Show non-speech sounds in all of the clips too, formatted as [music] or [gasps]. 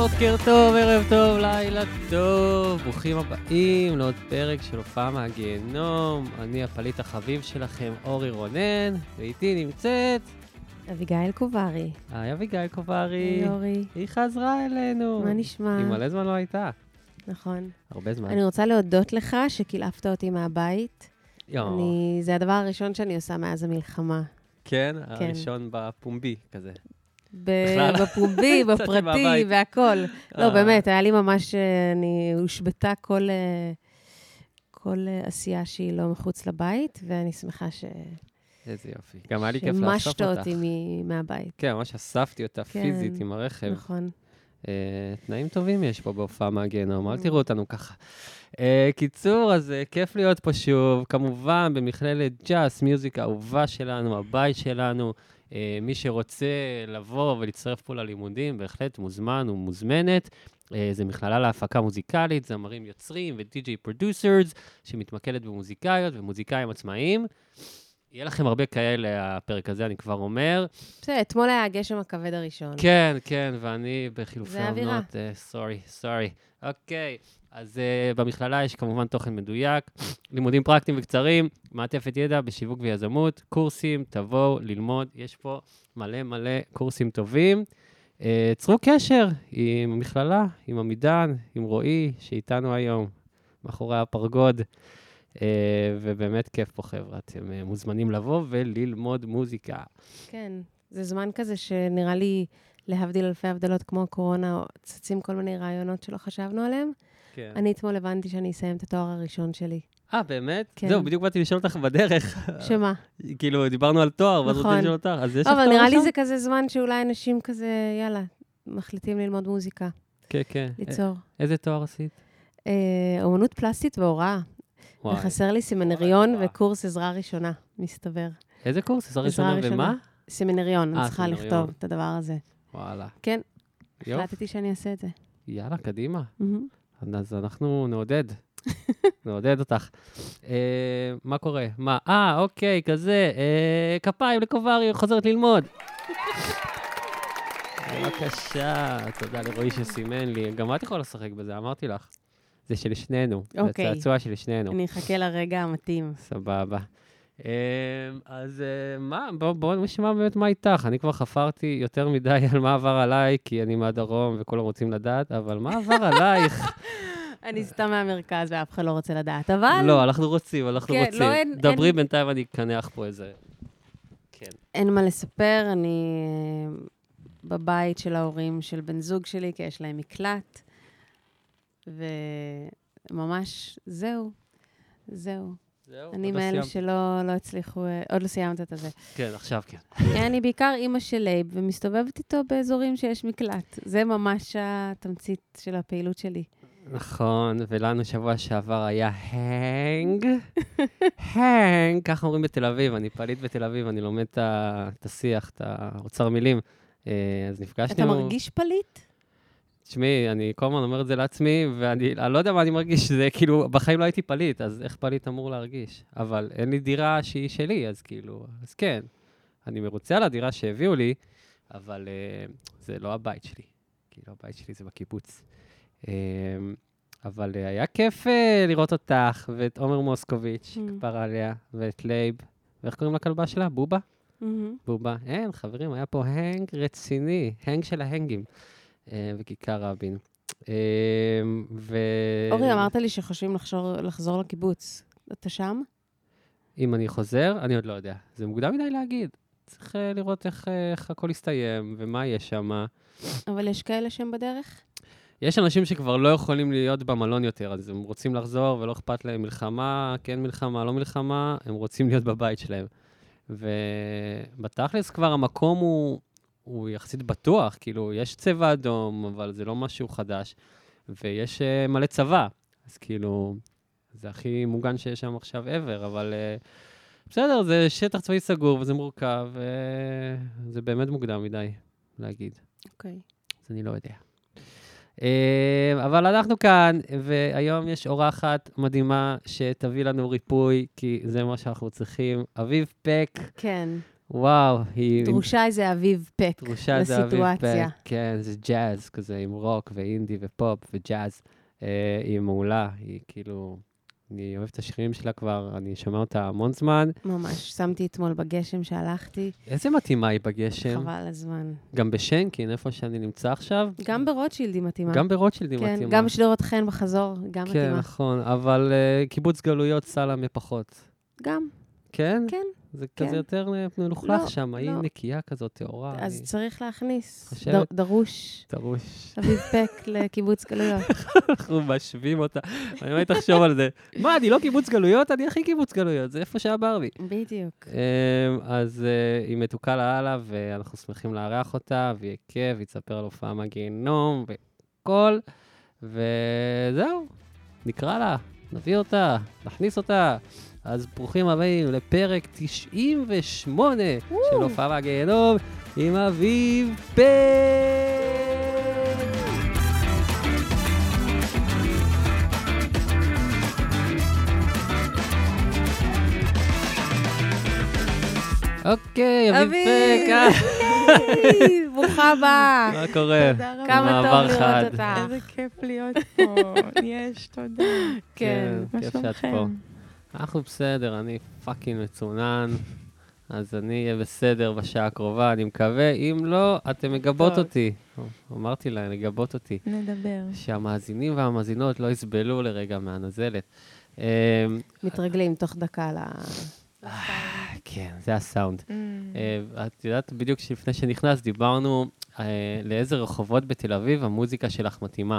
בוקר טוב, ערב טוב, לילה טוב, ברוכים הבאים לעוד פרק של הופעה מהגיהנום. אני הפליט החביב שלכם, אורי רונן, ואיתי נמצאת... אביגיל קוברי. היי אביגיל קוברי. היי אורי. היא חזרה אלינו. מה נשמע? היא מלא זמן לא הייתה. נכון. הרבה זמן. אני רוצה להודות לך שקילפת אותי מהבית. יואו. אני... זה הדבר הראשון שאני עושה מאז המלחמה. כן, הראשון בפומבי כזה. בפומבי, [laughs] בפרטי. והכול. לא, אה. באמת, היה לי ממש... אה, אני הושבתה כל... אה, כל עשייה שהיא לא מחוץ לבית, ואני שמחה ש... איזה יופי. גם היה לי כיף לאסוף אותך. אותי מ- מהבית. כן, ממש אספתי אותה כן. פיזית עם הרכב. נכון. אה, תנאים טובים יש פה בהופעה מהגיהנום, אל. תראו אותנו ככה. אה, קיצור, אז אה, כיף להיות פה שוב, כמובן במכללת ג'אס, מיוזיק האהובה שלנו, הבית שלנו. אה, מי שרוצה לבוא ולהצטרף פה ללימודים, בהחלט מוזמן ומוזמנת. אה, זו מכללה להפקה מוזיקלית, זמרים יוצרים ו DJ producers, שמתמקדת במוזיקאיות ומוזיקאים עצמאיים. יהיה לכם הרבה כאלה, הפרק הזה, אני כבר אומר. בסדר, אתמול היה הגשם הכבד הראשון. כן, כן, ואני בחילופי זה האווירה. עונות, sorry, sorry. okay, אז uh, במכללה יש כמובן תוכן מדויק, לימודים פרקטיים וקצרים, מעטפת ידע בשיווק ויזמות, קורסים, תבואו ללמוד, יש פה מלא מלא קורסים טובים. Uh, צרו קשר עם המכללה, עם עמידן, עם רועי, שאיתנו היום, מאחורי הפרגוד. Uh, ובאמת כיף פה, חבר'ה. אתם uh, מוזמנים לבוא וללמוד מוזיקה. כן, זה זמן כזה שנראה לי, להבדיל אלפי הבדלות כמו הקורונה, צצים כל מיני רעיונות שלא חשבנו עליהם. כן. אני אתמול הבנתי שאני אסיים את התואר הראשון שלי. אה, באמת? כן. זהו, בדיוק באתי לשאול אותך בדרך. שמה? כאילו, דיברנו על תואר, ואז נכון. רציתי לשאול אותך, אז יש לך תואר אבל נראה לי ראשון? זה כזה זמן שאולי אנשים כזה, יאללה, מחליטים ללמוד מוזיקה, כן, כן. ליצור. איזה תואר עשית? אה, אומנות פלסטית והוראה. וואי. וחסר לי סמינריון. וקורס עזרה ראשונה, מסתבר. איזה קורס? עזרה ראשונה. ומה? סמינריון, אה, אני צריכה סמינריון. לכתוב את הדבר הזה. וואלה. כן. החלטתי שאני אעשה את זה. יאללה, קדימה. מהמם. אז אנחנו נעודד. [laughs] נעודד אותך. אה, מה קורה? מה? אה, אוקיי, כזה. אה, כפיים לקוברי, חוזרת ללמוד. בבקשה, תודה לרועי שסימן לי. גם את יכולה לשחק בזה, אמרתי לך. זה של שנינו. זה אוקיי. צעצוע של שנינו. אני אחכה לרגע המתאים. סבבה. אמ, אז אה, מה, בואו בוא נשמע באמת מה איתך. אני כבר חפרתי יותר מדי על מה עבר עליי, כי אני מהדרום וכולם רוצים לדעת, אבל מה עבר עלייך? [laughs] אני סתם מהמרכז ואף אחד לא רוצה לדעת, אבל לא, אנחנו רוצים, אנחנו כן, רוצים. לא, אין- דברי אין- בינתיים, אני אקנח פה איזה... כן. אין מה לספר, אני אה, בבית של ההורים של בן זוג שלי, כי יש להם מקלט, וממש, זהו, זהו. זהו, אני לא מאלה. שלא לא הצליחו, אה, עוד לא סיימת את הזה. כן, עכשיו כן. [laughs] אני בעיקר אימא של לייב, ומסתובבת איתו באזורים שיש מקלט. זה ממש התמצית של הפעילות שלי. נכון, ולנו שבוע שעבר היה hang. [laughs] hang, ככה אומרים בתל אביב, אני פליט בתל אביב, אני לומד את השיח, את האוצר מילים. אה, אז נפגשנו... אתה מרגיש פליט? תשמעי, אני כל הזמן אומר את זה לעצמי, ואני אני לא יודע מה אני מרגיש, זה כאילו, בחיים לא הייתי פליט, אז איך פליט אמור להרגיש? אבל אין לי דירה שהיא שלי, אז כאילו, אז כן. אני מרוצה על הדירה שהביאו לי, אבל uh, זה לא הבית שלי. כאילו, הבית שלי זה בקיבוץ. Um, אבל uh, היה כיף uh, לראות אותך, ואת עומר מוסקוביץ', Mm. כפרה עליה, ואת לייב, ואיך קוראים לכלבה שלה? בובה? מהמם. בובה. אין, חברים, היה פה hang רציני, hang של ה hangים, אה, בכיכר רבין. אה, ו... אורי, אמרת לי שחושבים לחזור- לחזור לקיבוץ. אתה שם? אם אני חוזר, אני עוד לא יודע. זה מוקדם מדי להגיד. צריך אה, לראות איך, איך הכל יסתיים, ומה יש שם. אבל יש כאלה שהם בדרך? יש אנשים שכבר לא יכולים להיות במלון יותר, אז הם רוצים לחזור ולא אכפת להם מלחמה, כן מלחמה, לא מלחמה, הם רוצים להיות בבית שלהם. ובתכלס כבר המקום הוא, הוא יחסית בטוח, כאילו, יש צבע אדום, אבל זה לא משהו חדש, ויש uh, מלא צבא, אז כאילו, זה הכי מוגן שיש שם עכשיו ever, אבל uh, בסדר, זה שטח צבאי סגור וזה מורכב, וזה באמת מוקדם מדי להגיד. אוקיי. אז אני לא יודע. אה, אבל אנחנו כאן, והיום יש אורחת מדהימה שתביא לנו ריפוי, כי זה מה שאנחנו צריכים. אביב פק, כן. וואו, היא... דרושה איזה אביב פק דרושה איזה אביב לסיטואציה. פק. כן, זה ג'אז כזה, עם רוק ואינדי ופופ וג'אז. אה, היא מעולה, היא כאילו... אני אוהב את השירים שלה כבר, אני שומע אותה המון זמן. ממש, שמתי אתמול בגשם שהלכתי, איזה מתאימה היא בגשם. חבל הזמן. גם בשנקין, איפה שאני נמצא עכשיו. גם ברוטשילד היא מתאימה. גם ברוטשילד היא כן, מתאימה. גם בשדרות חן בחזור, גם כן, מתאימה. נכון, אבל אה, קיבוץ גלויות סלמה פחות. גם, כן? כן. זה כן. כזה יותר אה, מלוכלך לא, שם, היא לא. נקייה כזאת, טהורה. אז היא- צריך להכניס חושבת- דר- דרוש דרוש. אביב פק [laughs] לקיבוץ גלויות. אנחנו משווים אותה. אני באמת אחשוב על זה. מה, אני לא קיבוץ גלויות? אני הכי קיבוץ גלויות, זה איפה שהיה בי. בדיוק. אמ, אז אה, היא מתוקה לאללה, ואנחנו שמחים לארח אותה, ויהיה כיף, היא תספר על הופעה מהגיהנום, וכל, וזהו, נקרא לה, נביא אותה, נכניס אותה. אז ברוכים הבאים לפרק 98 של הופעה מהגיהנום עם אביב פק. אוקיי, אביב! פק, ברוכה הבאה. מה קורה? תודה רבה. כמה טוב. לראות אותך. איזה כיף להיות פה. [laughs] יש, תודה. כן. מה כיף שאת פה. שלומכם? אנחנו בסדר, אני פאקינג מצונן, אז אני אהיה בסדר בשעה הקרובה, אני מקווה. אם לא, אתם מגבות. אותי. אמרתי להם, לגבות אותי. נדבר. שהמאזינים והמאזינות לא יסבלו לרגע מהנזלת. אמ, מתרגלים תוך דקה ל... כן, זה הסאונד. Mm. אה, את יודעת, בדיוק לפני שנכנסת, דיברנו אה, לאיזה רחובות בתל אביב המוזיקה שלך מתאימה.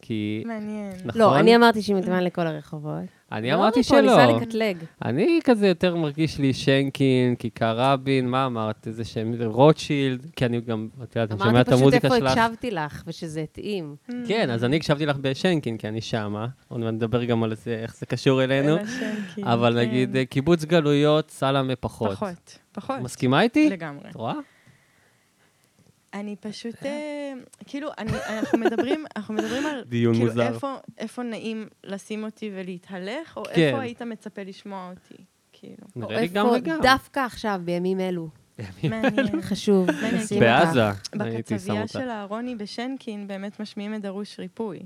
כי, מעניין. נכון? לא, אני אמרתי שהיא מתאימה לכל הרחובות. אני לא, אמרתי אני פה, שלא. ניסה לקטלג. אני כזה יותר מרגיש לי שנקין, כיכר רבין, מה אמרת? איזה שם, רוטשילד, כי אני גם, את יודעת, אני שומע אמרתי את פשוט המוזיקה איפה שלך. הקשבתי לך, ושזה התאים. Mm. כן, אז אני הקשבתי לך בשנקין, כי אני שמה, עוד מעט נדבר גם על זה, איך זה קשור אלינו, אבל כן. נגיד, אה, קיבוץ גלויות, סלמה פחות. פחות. פחות. מסכימה איתי? לגמרי. את רואה? אני פשוט, אה, כאילו, אני- אנחנו מדברים, אנחנו מדברים על, [laughs] דיון כאילו, מוזר. איפה- איפה נעים לשים אותי ולהתהלך, או כן. איפה היית מצפה לשמוע אותי, כאילו. או איפה. דווקא עכשיו, בימים אלו. מעניין. חשוב. בעזה, הייתי שם בקצבייה אותה. של אהרוני בשנקין באמת משמיעים את דרוש ריפוי.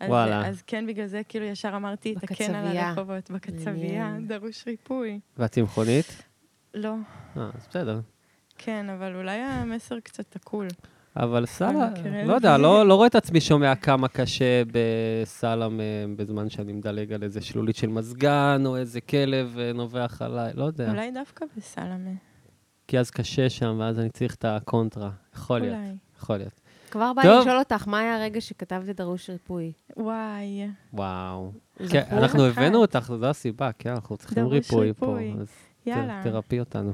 אז, וואלה. אז כן, בגלל זה כאילו ישר אמרתי את הכן על בקצבייה. הרחובות. בקצבייה. דרוש ריפוי. ואת צמחונית? לא, אה, אז בסדר. כן, אבל אולי המסר קצת תקול. אבל סאלה, מכירים לא יודע. לא לא רואה את עצמי שומע כמה קשה בסלאם אה, בזמן שאני מדלג על איזה שלולית של מזגן, או איזה כלב אה, נובח עליי, לא יודע. אולי דווקא בסלמה. כי אז קשה שם, ואז אני צריך את הקונטרה. יכול להיות, אולי. יכול להיות. כבר בא לי טוב. לשאול אותך, מה היה הרגע שכתבת את דרוש ריפוי? וואי, וואו. כן, אנחנו. הבאנו אותך, זו הסיבה, כן, אנחנו צריכים ריפוי פה. יאללה. תרפי אותנו.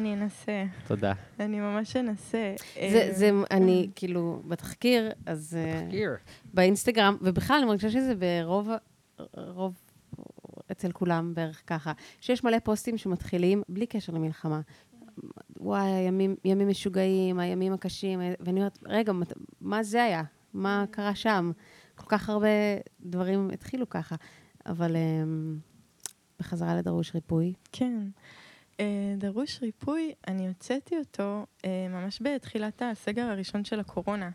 אני אנסה. תודה. אני ממש אנסה. זה, אה, זה, אני, כאילו, בתחקיר, אז אה, באינסטגרם, ובכלל, אני מרגישה שזה ברוב, רוב, אצל כולם בערך ככה, שיש מלא פוסטים שמתחילים בלי קשר למלחמה. וואי, הימים, ימים משוגעים, הימים הקשים, ואני אומרת, רגע, מת- מה זה היה? מה קרה שם? כל כך הרבה דברים התחילו ככה, אבל בחזרה לדרוש ריפוי. כן. אה, דרוש ריפוי, אני הוצאתי אותו אה, ממש בתחילת הסגר הראשון של הקורונה.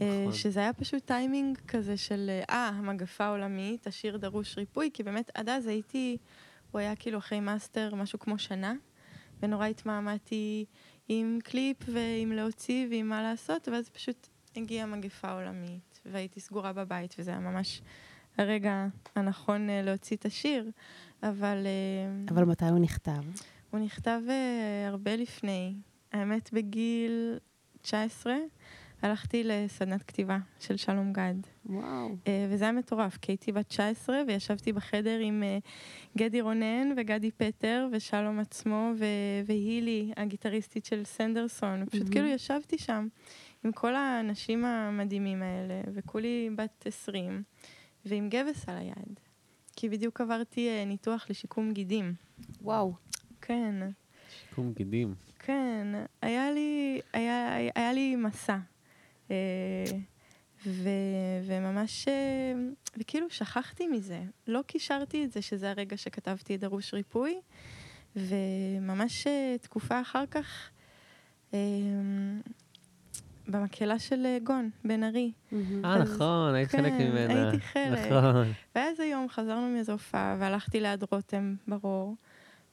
אה, נכון. שזה היה פשוט טיימינג כזה של, אה, אה, המגפה העולמית, השיר דרוש ריפוי, כי באמת עד אז הייתי, הוא היה כאילו אחרי master משהו כמו שנה, ונורא התמהמהתי עם קליפ ועם להוציא ועם מה לעשות, ואז פשוט הגיעה מגפה עולמית, והייתי סגורה בבית, וזה היה ממש הרגע הנכון אה, להוציא את השיר, אבל... אבל מתי הוא נכתב? הוא נכתב uh, הרבה לפני. האמת, בגיל 19 הלכתי לסדנת כתיבה של שלום גד. וואו. Uh, וזה היה מטורף, כי הייתי בת 19 וישבתי בחדר עם uh, גדי רונן וגדי פטר ושלום עצמו ו- והילי, הגיטריסטית של סנדרסון. פשוט מהמם. כאילו ישבתי שם עם כל האנשים המדהימים האלה, וכולי בת 20, ועם גבס על היד. כי בדיוק עברתי ניתוח לשיקום גידים. וואו. כן. שיקום גידים. כן, היה לי, היה, היה, היה לי מסע. אה, ו, וממש, אה, וכאילו שכחתי מזה. לא קישרתי את זה שזה הרגע שכתבתי דרוש ריפוי, וממש אה, תקופה אחר כך, אה, במקהלה של אה, גון, בן ארי. אה, נכון, היית חלק כן, ממנה. הייתי חלק. נכון. ואז היום חזרנו מאיזו הופעה, והלכתי ליד רותם ברור,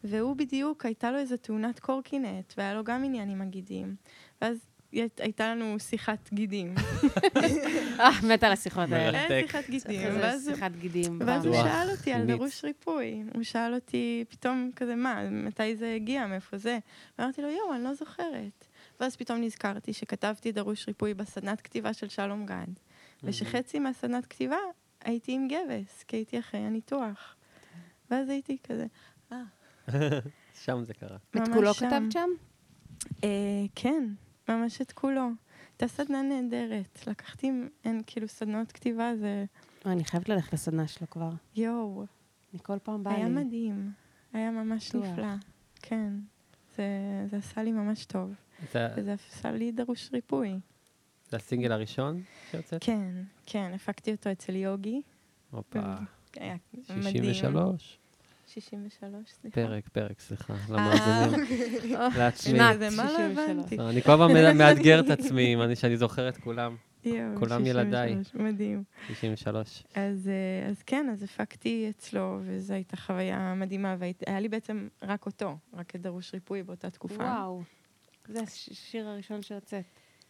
והוא בדיוק, הייתה לו איזו תאונת קורקינט, והיה לו גם עניין עם הגידים. ואז הי- הייתה לנו שיחת גידים. [laughs] אה, מתה על השיחות האלה. אין שיחת גידים. שיחת גידים. ואז הוא שאל אותי על. דרוש ריפוי. הוא שאל אותי פתאום כזה, מה, מתי זה הגיע, מאיפה זה? ואמרתי לו, יואו, אני לא זוכרת. ואז פתאום נזכרתי שכתבתי דרוש ריפוי בסדנת כתיבה של שלום גד, ושחצי מהסדנת כתיבה הייתי עם גבס, כי הייתי אחרי הניתוח. ואז הייתי כזה, [laughs] שם זה קרה. את כולו. כתבת שם? אה, כן, ממש את כולו. הייתה סדנה נהדרת. לקחתי, אין, כאילו, סדנות כתיבה זה, אה, אני חייבת ללכת לסדנה שלו כבר. יואו, אני כל פעם באה לי. היה מדהים. היה ממש. נפלא. כן. זה, זה עשה לי ממש טוב. זה וזה עשה לי דרוש ריפוי. זה הסינגל הראשון שיוצאת? כן, כן, הפקתי אותו אצל יוגי. הופה. היה מדהים. 63. 63, סליחה. פרק, פרק, סליחה. אה, למאזינים. [laughs] לעצמי. שנת זה מה לא 63. הבנתי. לא, אני כל מא- [laughs] מאתגר את עצמי, שאני זוכר את כולם. כולם ילדיי. 63, מדהים. 63. אז, אה, אז כן, אז הפקתי אצלו, וזו הייתה חוויה מדהימה, והיה לי בעצם רק אותו, רק את דרוש ריפוי באותה תקופה. וואו. זה השיר הראשון שיוצאת.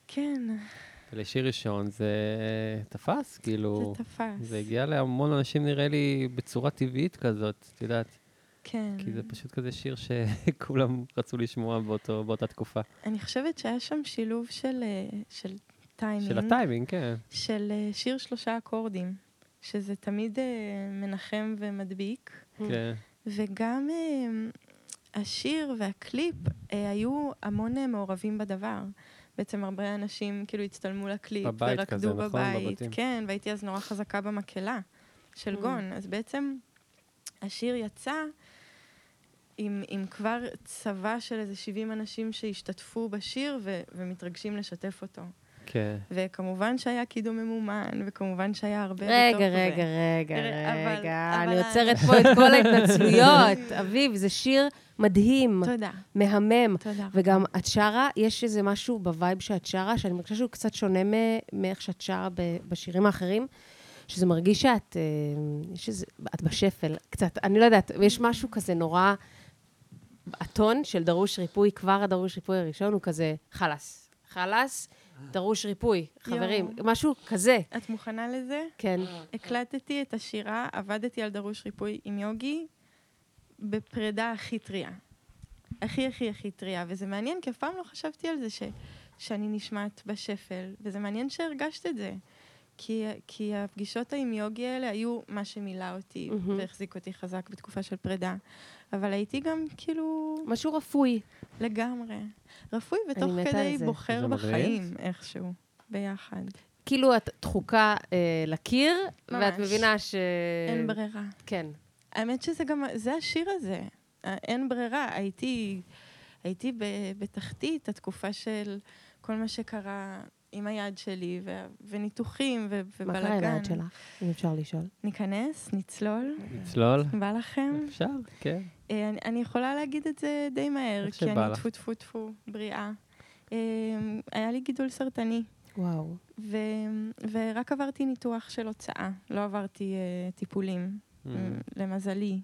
כן, ולשיר ראשון זה תפס, כאילו, זה תפס. זה הגיע להמון אנשים, נראה לי, בצורה טבעית כזאת, את יודעת, כן. כי זה פשוט כזה שיר שכולם רצו לשמוע באותו, באותה תקופה. אני חושבת שהיה שם שילוב של, אה, של טיימינג. של הטיימינג, כן. של אה, שיר שלושה אקורדים, שזה תמיד אה, מנחם ומדביק, כן. וגם השיר והקליפ היו המון מעורבים בדבר. בעצם הרבה אנשים כאילו הצטלמו לקליפ, בבית ורקדו כזה, נכון? בבית. בבתים. כן, והייתי אז נורא חזקה במקהלה של Mm. גון. אז בעצם השיר יצא עם, עם כבר צבא של איזה 70 אנשים שהשתתפו בשיר ו- ומתרגשים לשתף אותו. כן. וכמובן שהיה קידום ממומן, וכמובן שהיה הרבה רגע, בתוך רגע, זה. רגע, תראה, אבל- רגע. אבל אני עוצרת פה את כל ההתנצלויות. אביב, זה שיר מדהים, תודה, מהמם. תודה. וגם את שרה, יש איזה משהו ב vibe שאת שרה, שאני מרגישה שהוא קצת שונה מאיך שאת שרה בשירים האחרים, שזה מרגיש שאת, אה, יש איזה, את בשפל, קצת, אני לא יודעת, יש משהו כזה נורא, הטון של דרוש ריפוי, כבר הדרוש ריפוי הראשון הוא כזה, חלאס, חלאס, דרוש ריפוי, חברים, יואו. משהו כזה, את מוכנה לזה? כן. הקלטתי את השירה, עבדתי על דרוש ריפוי עם יוגי, בפרידה הכי טריה. הכי הכי הכי טריה, וזה מעניין, כי אף פעם לא חשבתי על זה ש, שאני נשמעת בשפל, וזה מעניין שהרגשת את זה. כי, כי הפגישות עם יוגי האלה היו מה שמילא אותי מהמם. והחזיק אותי חזק בתקופה של פרידה. אבל הייתי גם כאילו משהו רפוי. לגמרי. רפוי ותוך כדי. בוחר. בחיים איכשהו, ביחד. כאילו את דחוקה אה, לקיר, ואת ממש. מבינה ש... אין ברירה. כן. האמת שזה גם, זה השיר הזה. אה, אין ברירה. הייתי, הייתי ב, בתחתית התקופה של כל מה שקרה עם היד שלי, ו, וניתוחים, ו, מה קרה עם ובלאגן. היד שלך, אם אפשר לשאול? ניכנס, נצלול, נצלול? בא לכם? אפשר, כן. אה, אני, אני יכולה להגיד את זה די מהר, כי אני. טפו טפו טפו, בריאה. אה, היה לי גידול סרטני. וואו. ו... ורק עברתי ניתוח של הוצאה, לא עברתי uh, טיפולים, Mm. למזלי.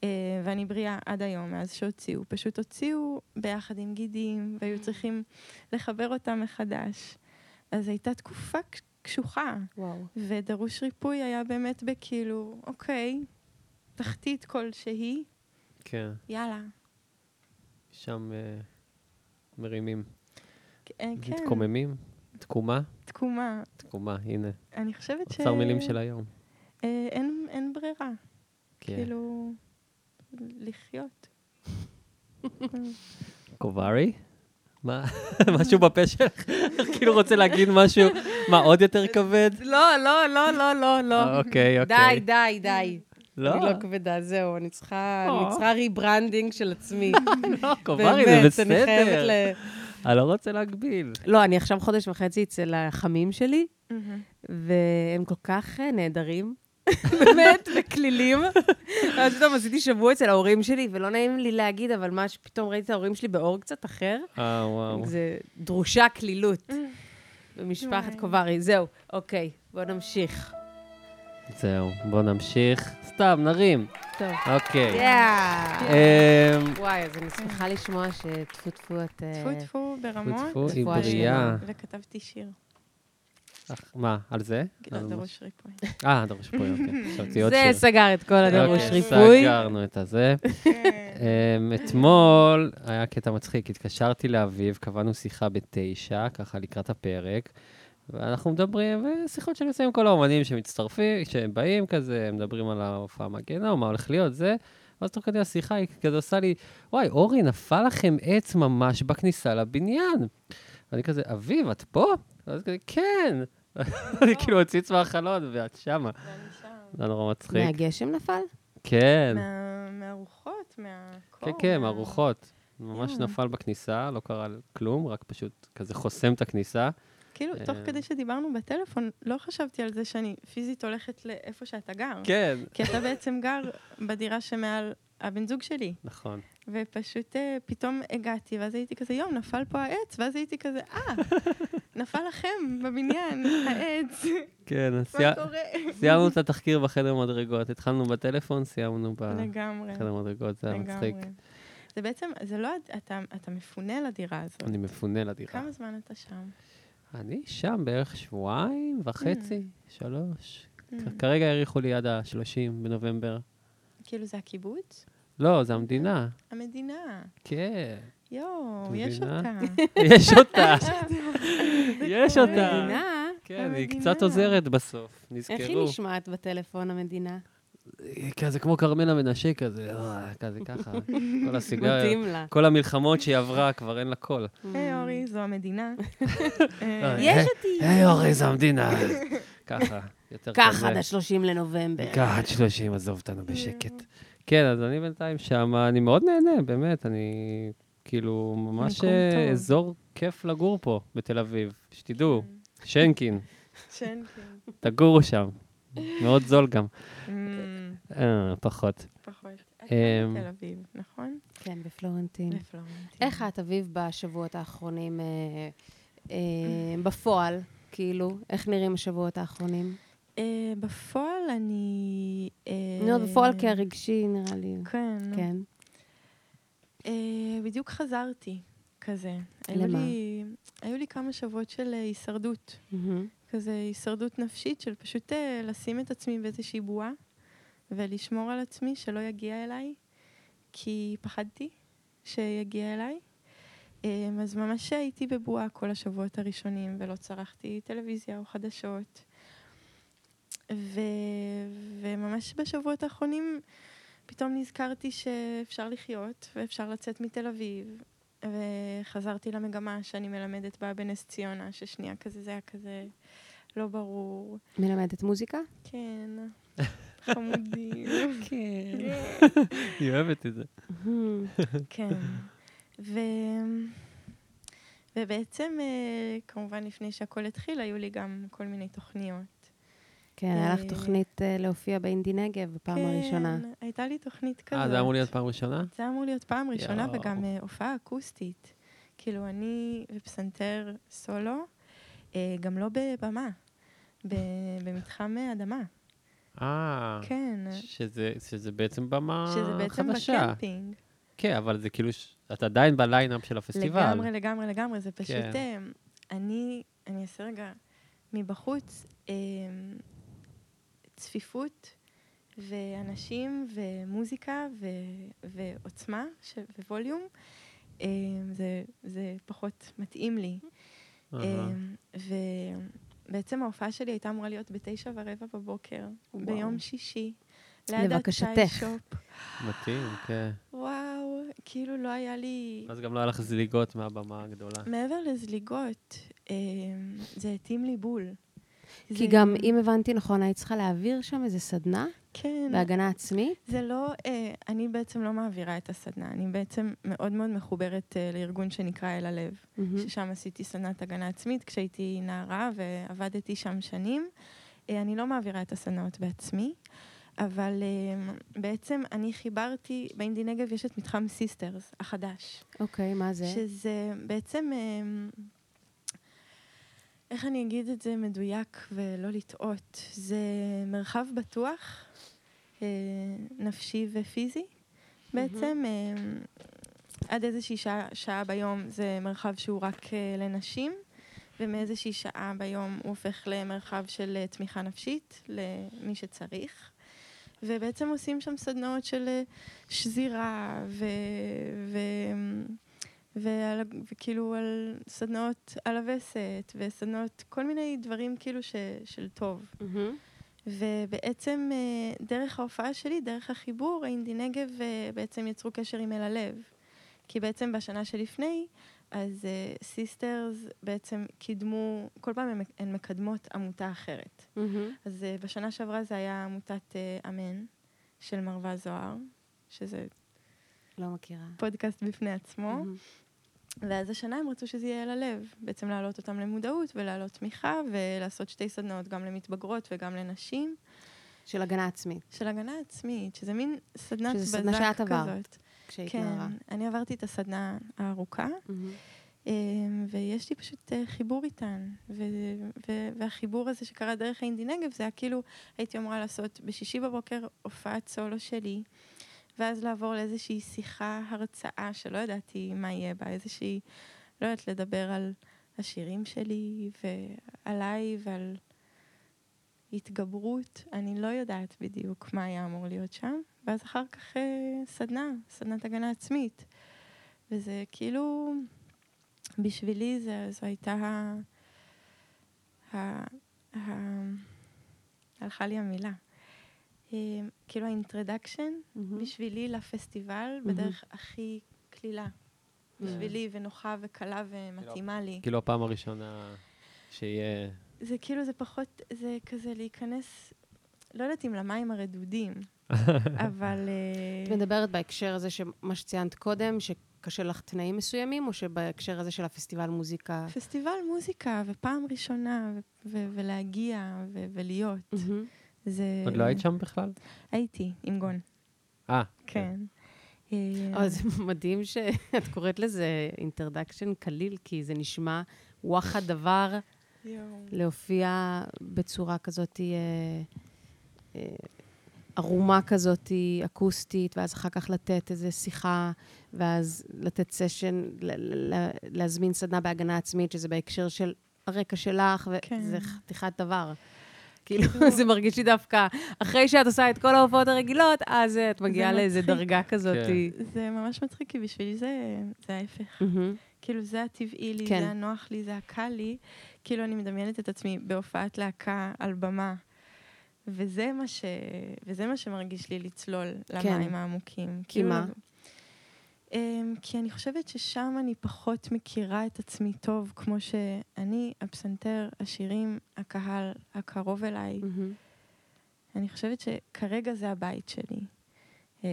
Uh, ואני בריאה עד היום, מאז שהוציאו. פשוט הוציאו ביחד עם גידים, והיו צריכים לחבר אותם מחדש. אז הייתה תקופה קש- קשוחה, וואו. ודרוש ריפוי היה באמת בכאילו, אוקיי, תחתית כלשהי, כן, יאללה. שם אה, מרימים. אה, כן, מתקוממים? תקומה? תקומה. תקומה, הנה. אני חושבת ש... אוצר מילים של היום. אה, אין, אין ברירה. כן. כאילו, לחיות. קוברי? מה? [laughs] משהו בפה שלך? [laughs] כאילו רוצה להגיד משהו, מה, עוד יותר כבד? לא, לא, לא, לא, לא, לא. אוקיי, אוקיי. די, די, די. לא, אני לא כבדה, זהו, אני צריכה, או. אני צריכה rebranding של עצמי. [laughs] לא, קוברי, זה באמת, אני חייבת בסדר. ל... אני לא רוצה להגביל. לא, אני עכשיו חודש וחצי אצל החמים שלי. והם כל כך אה, נהדרים. באמת, בכלילים. אז פתאום עשיתי שבוע אצל ההורים שלי, ולא נעים לי להגיד, אבל מה שפתאום ראיתי את ההורים שלי באור קצת אחר, אה, וואו. זה דרושה כלילות במשפחת. קוברי. זהו, אוקיי, בואו נמשיך. זהו, בואו נמשיך. סתם, נרים. טוב. אוקיי. יאה. אמ, וואי, אז אני שמחה לשמוע שטפו טפו את... אה, טפו טפו ברמות, טפו, היא רפואה בריאה. וכתבתי שיר. מה, על זה? על מה? דרוש ריפוי. אה, דרוש ריפוי, [laughs] אוקיי. זה. סגר את כל הדרוש אוקיי, ריפוי. סגרנו את הזה. כן. אמ, אתמול היה קטע מצחיק, התקשרתי לאביב, קבענו שיחה בתשע, ככה לקראת הפרק, ואנחנו מדברים, ושיחות שאני עושה עם כל האומנים שמצטרפים, שבאים כזה, מדברים על ההופעה מגנה, או מה הולך להיות, זה, ואז תוך כדי השיחה היא כזה עושה לי, וואי, אורי, נפל לכם עץ ממש בכניסה לבניין. ואני כזה, אביב, את פה? ואז כזה, כן. [laughs] אני כאילו הציץ מהחלון, ואת שמה. ואני שם. זה נורא מצחיק. מהגשם נפל? כן. מה- מהרוחות, מהקור. כן, כן, מה- מהרוחות. ממש. נפל בכניסה, לא קרה כלום, רק פשוט כזה חוסם את הכניסה. כאילו, תוך אה. כדי שדיברנו בטלפון, לא חשבתי על זה שאני פיזית הולכת לאיפה שאתה גר. כן. כי אתה בעצם גר בדירה שמעל הבן זוג שלי. נכון. ופשוט אה, פתאום הגעתי, ואז הייתי כזה, יום, נפל פה העץ, ואז הייתי כזה, אה, [laughs] נפל לכם בבניין, העץ, [laughs] כן? סיימנו את [laughs] התחקיר בחדר מדרגות. התחלנו בטלפון, סיימנו בחדר מדרגות, זה היה מצחיק. זה בעצם, זה לא, אתה, אתה מפונה לדירה הזאת. אני מפונה לדירה. כמה זמן אתה שם? אני שם בערך שבועיים וחצי, שלוש. Mm. כרגע האריכו לי עד ה-30 בנובמבר. כאילו זה הקיבוץ? לא, זה המדינה. המדינה. כן. יואו, יש? אותה. [laughs] יש אותה. [laughs] יש. אותה. המדינה? כן, היא. קצת עוזרת בסוף, איך היא נזכרו. נשמעת בטלפון, המדינה? כזה כמו כרמלה מנשה כזה, אה, כזה ככה. כל הסיגריה, מתאים לה. כל המלחמות שהיא עברה, כבר אין לה קול. היי אורי, זו המדינה. [laughs] אה, אה, יש אותי. היי אורי, זו המדינה. ככה, יותר כזה. קח עד ה-30 לנובמבר. קח עד 30, עזוב אותנו בשקט. כן, אז אני בינתיים שם, אני מאוד נהנה, באמת, אני כאילו ממש אה. אזור כיף לגור פה, בתל אביב. שתדעו, שנקין, [laughs] שנקין. תגורו שם. מאוד זול גם. Mm, אה, פחות. פחות. אתה אמ, בתל אביב, נכון? כן, בפלורנטין. בפלורנטין. איך את, אביב, בשבועות האחרונים, אה, אה, בפועל, כאילו, איך נראים השבועות האחרונים? אה, בפועל אני... אה, אומרת, בפועל כרגשי, נראה לי. כן. נו. כן. אה, בדיוק חזרתי, כזה. למה? לי- היו לי כמה שבועות של הישרדות. כזה הישרדות נפשית של פשוט לשים את עצמי באיזושהי בועה ולשמור על עצמי שלא יגיע אליי, כי פחדתי שיגיע אליי. אז ממש הייתי בבועה כל השבועות הראשונים ולא צרכתי טלוויזיה או חדשות. ו... וממש בשבועות האחרונים פתאום נזכרתי שאפשר לחיות ואפשר לצאת מתל אביב. וחזרתי למגמה שאני מלמדת בה בנס ציונה, ששנייה כזה זה היה כזה לא ברור. מלמדת מוזיקה? כן, חמודים. [laughs] כן. היא אוהבת את זה. מהמם. כן. ו... ובעצם, אה, כמובן, לפני שהכל התחיל, היו לי גם כל מיני תוכניות. כן, היה לך אה, תוכנית אה, להופיע באינדי נגב בפעם הראשונה. כן, הייתה לי תוכנית כזאת. אה, זה אמור להיות פעם ראשונה? זה אמור להיות פעם ראשונה. וגם אה, הופעה אקוסטית. כאילו, אני ופסנתר סולו, גם לא בבמה, במתחם אדמה. אה, כן. שזה שזה בעצם במה שזה בעצם חדשה. בקמפינג. כן, אבל זה כאילו, ש- את עדיין ב lineup של הפסטיבל. לגמרי, לגמרי, לגמרי. זה פשוט... כן. אני, אני אעשה רגע מבחוץ, אה, צפיפות ואנשים ומוזיקה ו, ועוצמה ש, וווליום, אה, זה, זה פחות מתאים לי. אה, ובעצם ההופעה שלי הייתה אמורה להיות בתשע ורבע בבוקר, וואו. ביום שישי. לבקשתך. מתאים, כן. וואו, כאילו לא היה לי... אז גם לא היה לך זליגות מהבמה הגדולה. מעבר לזליגות, אה, זה התאים לי בול. כי גם, אם הבנתי נכון, היית צריכה להעביר שם איזה סדנה כן, בהגנה עצמית? זה לא, אה, אני בעצם לא מעבירה את הסדנה, אני בעצם מאוד מאוד מחוברת אה, לארגון שנקרא אל הלב, מהמם. ששם עשיתי סדנת הגנה עצמית כשהייתי נערה ועבדתי שם שנים. אני לא מעבירה את הסדנאות בעצמי, אבל בעצם אני חיברתי, באינדי נגב יש את מתחם Sisters החדש. okay, okay, מה זה? שזה בעצם... איך אני אגיד את זה מדויק ולא לטעות? זה מרחב בטוח, אה, נפשי ופיזי. בעצם אה, עד איזושהי שעה, שעה ביום זה מרחב שהוא רק אה, לנשים, ומאיזושהי שעה ביום הוא הופך למרחב של תמיכה נפשית למי שצריך. ובעצם עושים שם סדנאות של שזירה ו... ו ועל, וכאילו על סדנאות על הווסת, וסדנאות, כל מיני דברים כאילו ש, של טוב. Mm-hmm. ובעצם אה, דרך ההופעה שלי, דרך החיבור, האינדי נגב אה, בעצם יצרו קשר עם אל הלב. כי בעצם בשנה שלפני, אז Sisters uh, בעצם קידמו, כל פעם הן, הן מקדמות עמותה אחרת. Mm-hmm. אז uh, בשנה שעברה זה היה עמותת uh, אמן של מרווה זוהר, שזה... לא מכירה. פודקאסט בפני עצמו. Mm-hmm. ואז השנה הם רצו שזה יהיה על הלב, בעצם להעלות אותם למודעות ולהעלות תמיכה ולעשות שתי סדנאות, גם למתבגרות וגם לנשים. של הגנה עצמית. של הגנה עצמית, שזה מין סדנת בזק כזאת. שזה סדנה שאת עברת, כשהיית כן, נערה. כן, אני עברתי את הסדנה הארוכה, mm-hmm. ויש לי פשוט אה, חיבור איתן. ו- ו- והחיבור הזה שקרה דרך האינדי נגב, זה היה כאילו, הייתי אמורה לעשות בשישי בבוקר הופעת סולו שלי. ואז לעבור לאיזושהי שיחה, הרצאה, שלא ידעתי מה יהיה בה, איזושהי, לא יודעת, לדבר על השירים שלי ועליי ועל התגברות. אני לא יודעת בדיוק מה היה אמור להיות שם. ואז אחר כך אה, סדנה, סדנת הגנה עצמית. וזה כאילו, בשבילי זה, זו הייתה ה... ה... ה... הלכה לי המילה. אמ, כאילו האינטרדקשן. בשבילי לפסטיבל. בדרך הכי קלילה. בשבילי ונוחה וקלה ומתאימה לי. כאילו הפעם הראשונה שיהיה... זה כאילו, זה פחות, זה כזה להיכנס, לא יודעת אם למים הרדודים, [laughs] אבל... אה, את מדברת בהקשר הזה, מה שציינת קודם, שקשה לך תנאים מסוימים, או שבהקשר הזה של הפסטיבל מוזיקה? פסטיבל מוזיקה, ופעם ראשונה, ולהגיע, ולהיות. Mm-hmm. זה... עוד לא היית שם בכלל? הייתי, עם גון. אה. כן. אבל זה [laughs] מדהים שאת קוראת לזה אינטרדקשן קליל, כי זה נשמע וואחד דבר להופיע בצורה כזאת אה, אה, ערומה כזאת, אקוסטית, ואז אחר כך לתת איזו שיחה, ואז לתת סשן, להזמין סדנה בהגנה עצמית, שזה בהקשר של הרקע שלך, וזה כן. חתיכת דבר. כאילו, [laughs] זה מרגיש לי דווקא, אחרי שאת עושה את כל ההופעות הרגילות, אז את מגיעה לאיזה דרגה כזאת. כן. זה ממש מצחיק, כי בשבילי זה ההפך. כאילו, זה הטבעי לי, כן. זה הנוח לי, זה הקל לי. כאילו, אני מדמיינת את עצמי בהופעת להקה על במה. וזה מה, ש... וזה מה שמרגיש לי לצלול כן. למים העמוקים. כי כאילו, מה? Um, כי אני חושבת ששם אני פחות מכירה את עצמי טוב, כמו שאני, הפסנתר, השירים, הקהל הקרוב אליי. Mm-hmm. אני חושבת שכרגע זה הבית שלי. Um,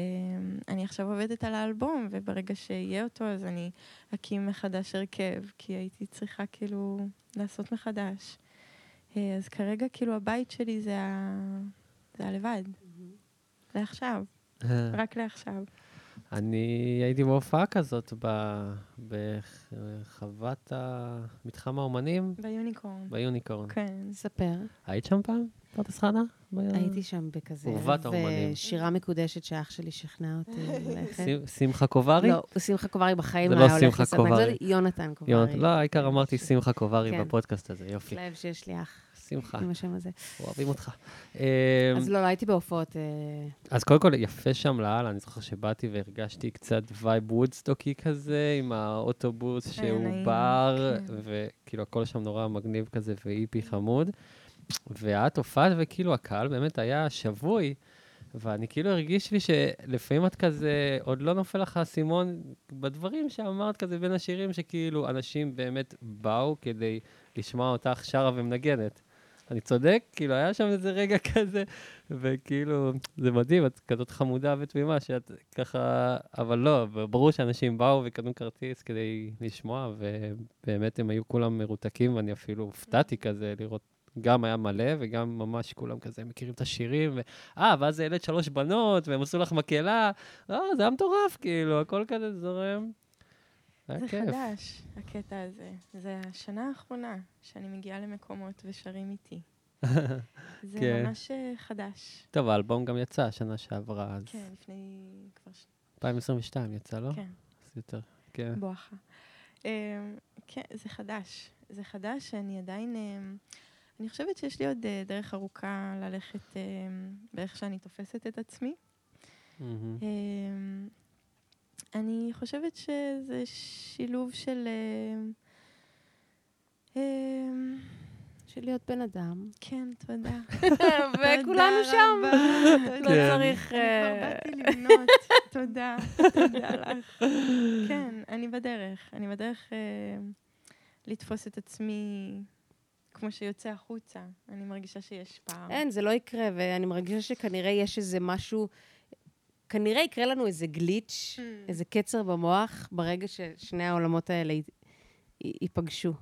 אני עכשיו עובדת על האלבום, וברגע שיהיה אותו, אז אני אקים מחדש הרכב, כי הייתי צריכה כאילו לעשות מחדש. Uh, אז כרגע כאילו הבית שלי זה, ה... זה הלבד. Mm-hmm. לעכשיו. רק לעכשיו. אני הייתי בהופעה כזאת בחוות מתחם האומנים. ביוניקורן. ביוניקורן. כן. ספר. היית שם פעם, פרדס חנה? הייתי שם בכזה. אורבת האומנים. ושירה מקודשת שאח שלי שכנע אותי ללכת. שמחה קוברי? לא, שמחה קוברי בחיים לא היה הולך לסדנה. זה לא יונתן קוברי. לא, העיקר אמרתי שמחה קוברי כן. בפודקאסט הזה, יופי. לב שיש לי אח. שמחה. עם השם הזה. אוהבים אותך. אז לא, לא הייתי בהופעות. אה, אז קודם כל, יפה שם לאללה, אני זוכר שבאתי והרגשתי קצת vibe וודסטוקי כזה, עם האוטובוס שהוא בר, כן. וכאילו הכל שם נורא מגניב כזה והיפי חמוד. ואת הופעת, וכאילו הקהל באמת היה שבוי. ואני כאילו הרגיש לי שלפעמים את כזה, עוד לא נופל לך האסימון בדברים שאמרת כזה בין השירים, שכאילו אנשים באמת באו כדי לשמוע אותך שרה ומנגנת. אני צודק? כאילו, היה שם איזה רגע [laughs] כזה, וכאילו, זה מדהים, את כזאת חמודה ותמימה, שאת ככה, אבל לא, ברור שאנשים באו וקנו כרטיס כדי לשמוע, ובאמת הם היו כולם מרותקים, ואני אפילו הופתעתי כזה לראות גם היה מלא, וגם ממש כולם כזה מכירים את השירים, ו... אה, ואז העלית שלוש בנות, והם עשו לך מקהלה. לא, זה היה מטורף, כאילו, הכל כזה זורם. זה כיף. חדש, הקטע הזה. זה השנה האחרונה שאני מגיעה למקומות ושרים איתי. [laughs] זה כן. ממש אה, חדש. טוב, האלבום גם יצא שנה שעברה, אז... כן, לפני כבר... 2022 יצא, לא? כן. אז יותר, כן. בואכה. אמ, כן, זה חדש. זה חדש שאני עדיין... אמ, אני חושבת שיש לי עוד אה, דרך ארוכה ללכת אמ, באיך שאני תופסת את עצמי. אני חושבת שזה שילוב של... של להיות בן אדם. כן, תודה. [laughs] וכולנו שם. לא כן. צריך... אני כבר אה, באתי לבנות. [laughs] תודה, תודה [laughs] לך. כן, אני בדרך. אני בדרך אה, לתפוס את עצמי כמו שיוצא החוצה. אני מרגישה שיש פער. אין, זה לא יקרה, ואני מרגישה שכנראה יש איזה משהו... כנראה יקרה לנו איזה גליץ', mm. איזה קצר במוח, ברגע ששני העולמות האלה ייפגשו.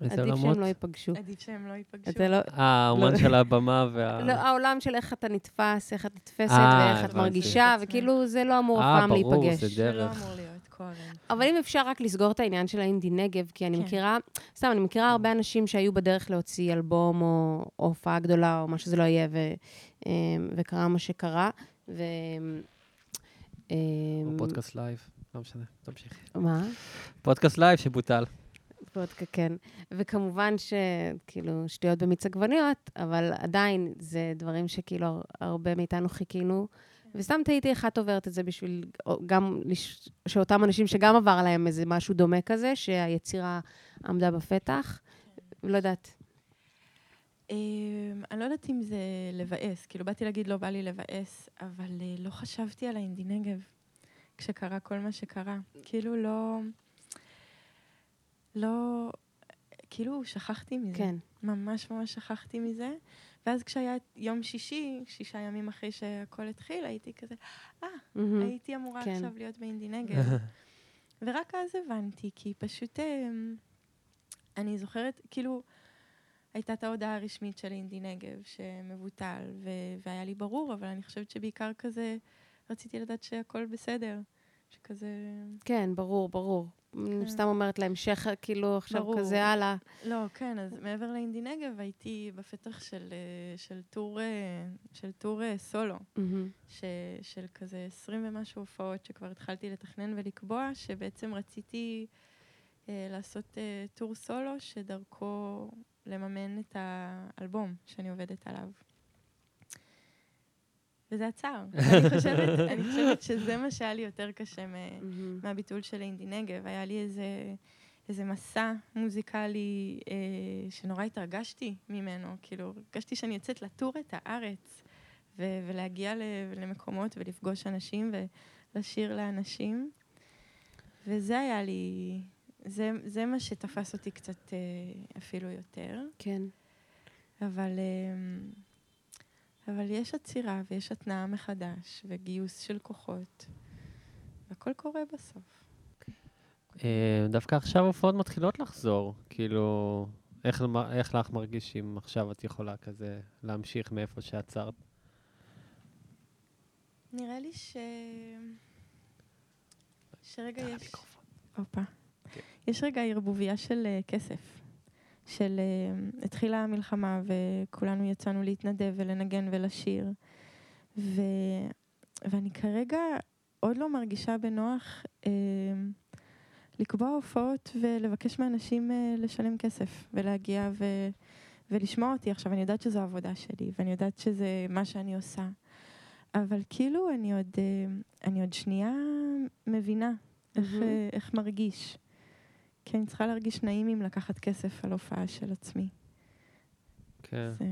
איזה עדיף שהם לא ייפגשו. עדיף שהם לא ייפגשו. אתה לא... אה, האומן לא. של הבמה וה... [laughs] לא, העולם של איך אתה נתפס, איך את נתפסת אה, ואיך את מרגישה, וכאילו זה לא אמור אף פעם להיפגש. אה, ברור, זה דרך. זה לא אמור להיות קודם. אבל אם אפשר רק לסגור את העניין של האינדי נגב, כי אני כן. מכירה, סתם, אני מכירה הרבה אנשים שהיו בדרך להוציא אלבום או הופעה גדולה או מה שזה לא יהיה, אה, וקרה מה שקרה. ו... או פודקאסט לייב, לא משנה, תמשיכי. מה? פודקאסט live שבוטל. וודקה, כן. וכמובן שכאילו שטויות במיץ עגבניות, אבל עדיין זה דברים שכאילו הרבה מאיתנו חיכינו. וסתם תהיתי איך את עוברת את זה בשביל גם, שאותם אנשים שגם עבר עליהם איזה משהו דומה כזה, שהיצירה עמדה בפתח. לא יודעת. אמ, אני לא יודעת אם זה לבאס, כאילו באתי להגיד לא בא לי לבאס, אבל אה, לא חשבתי על האינדי נגב כשקרה כל מה שקרה. כאילו לא... לא... כאילו, שכחתי מזה. כן. ממש ממש שכחתי מזה. ואז כשהיה יום שישי, שישה ימים אחרי שהכל התחיל, הייתי כזה, אה, ah, mm-hmm. הייתי אמורה כן. עכשיו להיות באינדי נגב. [laughs] ורק אז הבנתי, כי פשוט, אה, אני זוכרת, כאילו, הייתה את ההודעה הרשמית של אינדי נגב, שמבוטל, ו- והיה לי ברור, אבל אני חושבת שבעיקר כזה, רציתי לדעת שהכל בסדר. שכזה... כן, ברור, ברור. אני כן. סתם אומרת להמשך, כאילו, עכשיו ברור. כזה הלאה. לא, כן, אז מעבר לאינדי נגב, הייתי בפתח של, אה, של טור, אה, של טור אה, סולו, mm-hmm. ש, של כזה 20 ומשהו הופעות שכבר התחלתי לתכנן ולקבוע, שבעצם רציתי אה, לעשות אה, טור סולו, שדרכו לממן את האלבום שאני עובדת עליו. וזה עצר. [laughs] אני, חושבת, אני חושבת שזה מה שהיה לי יותר קשה מהביטול של אינדי נגב. היה לי איזה, איזה מסע מוזיקלי אה, שנורא התרגשתי ממנו. כאילו, הרגשתי שאני יוצאת לטור את הארץ, ו- ולהגיע למקומות ולפגוש אנשים ולשיר לאנשים. וזה היה לי, זה, זה מה שתפס אותי קצת אה, אפילו יותר. כן. אבל... אה, אבל יש עצירה ויש התנעה מחדש וגיוס של כוחות, והכל קורה בסוף. אה, דווקא עכשיו הופעות מתחילות לחזור, כאילו, איך, איך לך מרגיש אם עכשיו את יכולה כזה להמשיך מאיפה שעצרת? נראה לי ש... שרגע יש... הופה. כן. יש רגע ערבוביה של uh, כסף. של uh, התחילה המלחמה וכולנו יצאנו להתנדב ולנגן ולשיר. ו, ואני כרגע עוד לא מרגישה בנוח uh, לקבוע הופעות ולבקש מאנשים uh, לשלם כסף ולהגיע ו, ולשמוע אותי. עכשיו, אני יודעת שזו העבודה שלי ואני יודעת שזה מה שאני עושה. אבל כאילו אני עוד, אני עוד שנייה מבינה mm-hmm. איך, uh, איך מרגיש. כי אני צריכה להרגיש נעים אם לקחת כסף על הופעה של עצמי. כן. זה,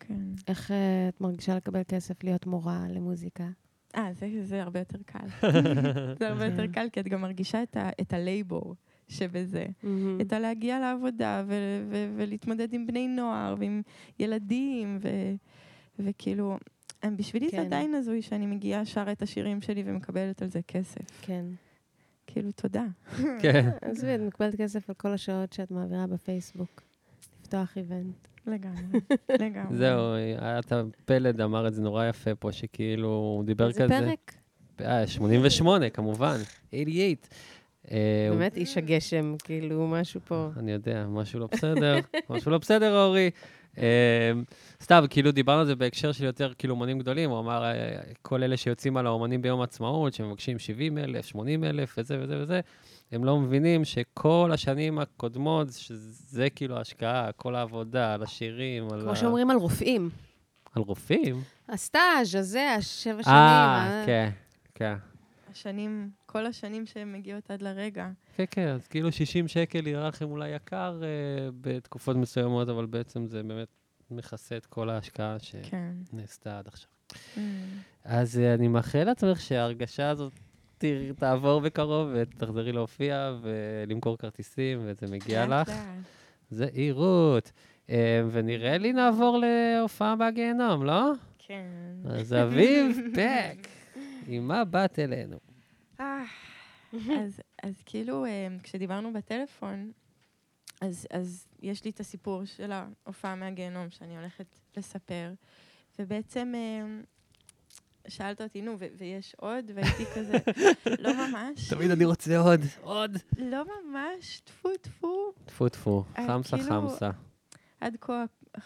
כן. איך uh, את מרגישה לקבל כסף להיות מורה למוזיקה? אה, זה, זה הרבה יותר קל. [laughs] זה הרבה יותר קל, כי את גם מרגישה את, ה, את הלייבור שבזה. Mm-hmm. את הלהגיע לעבודה ו- ו- ולהתמודד עם בני נוער ועם ילדים, ו- וכאילו, בשבילי כן. זה עדיין הזוי שאני מגיעה, שרה את השירים שלי ומקבלת על זה כסף. כן. כאילו, תודה. כן. [laughs] עזבי, את מקבלת כסף על כל השעות שאת מעבירה בפייסבוק. לפתוח איבנט. לגמרי, [laughs] לגמרי. זהו, את הפלד, אמר את זה נורא יפה פה, שכאילו, הוא דיבר כזה... איזה פרק? אה, 88, כמובן, 88. אה, הוא- באמת איש הגשם, כאילו, משהו פה. אני יודע, משהו לא בסדר, משהו לא בסדר, אורי. אה, סתם, כאילו דיברנו על זה בהקשר של יותר כאילו אומנים גדולים, הוא אמר, אה, כל אלה שיוצאים על האומנים ביום העצמאות, שמבקשים 70 אלף, 80 אלף, וזה וזה וזה, הם לא מבינים שכל השנים הקודמות, שזה כאילו ההשקעה, כל העבודה, על השירים, על, כמו שאומרים על רופאים. על רופאים. הסטאז' הזה, השבע שנים. אה, אה? כן, כן. השנים, כל השנים שהן מגיעות עד לרגע. כן, כן, אז כאילו 60 שקל נראה לכם אולי יקר אה, בתקופות מסוימות, אבל בעצם זה באמת מכסה את כל ההשקעה שנעשתה עד עכשיו. Mm. אז אה, אני מאחל לעצמך שההרגשה הזאת ת- תעבור בקרוב ותחזרי להופיע ולמכור כרטיסים, וזה מגיע לאט לך. זהירות. אה, ונראה לי נעבור להופעה בגיהנום, לא? כן. אז אביב פק, עם מה באת אלינו? אה, אז, אז כאילו, אה, כשדיברנו בטלפון, אז, אז יש לי את הסיפור של ההופעה מהגיהנום שאני הולכת לספר, ובעצם אה, שאלת אותי, נו, ו- ויש עוד? והייתי כזה, לא ממש. תמיד אני רוצה עוד, עוד. לא ממש, טפו טפו. טפו טפו, חמסה כאילו- חמסה. עד כה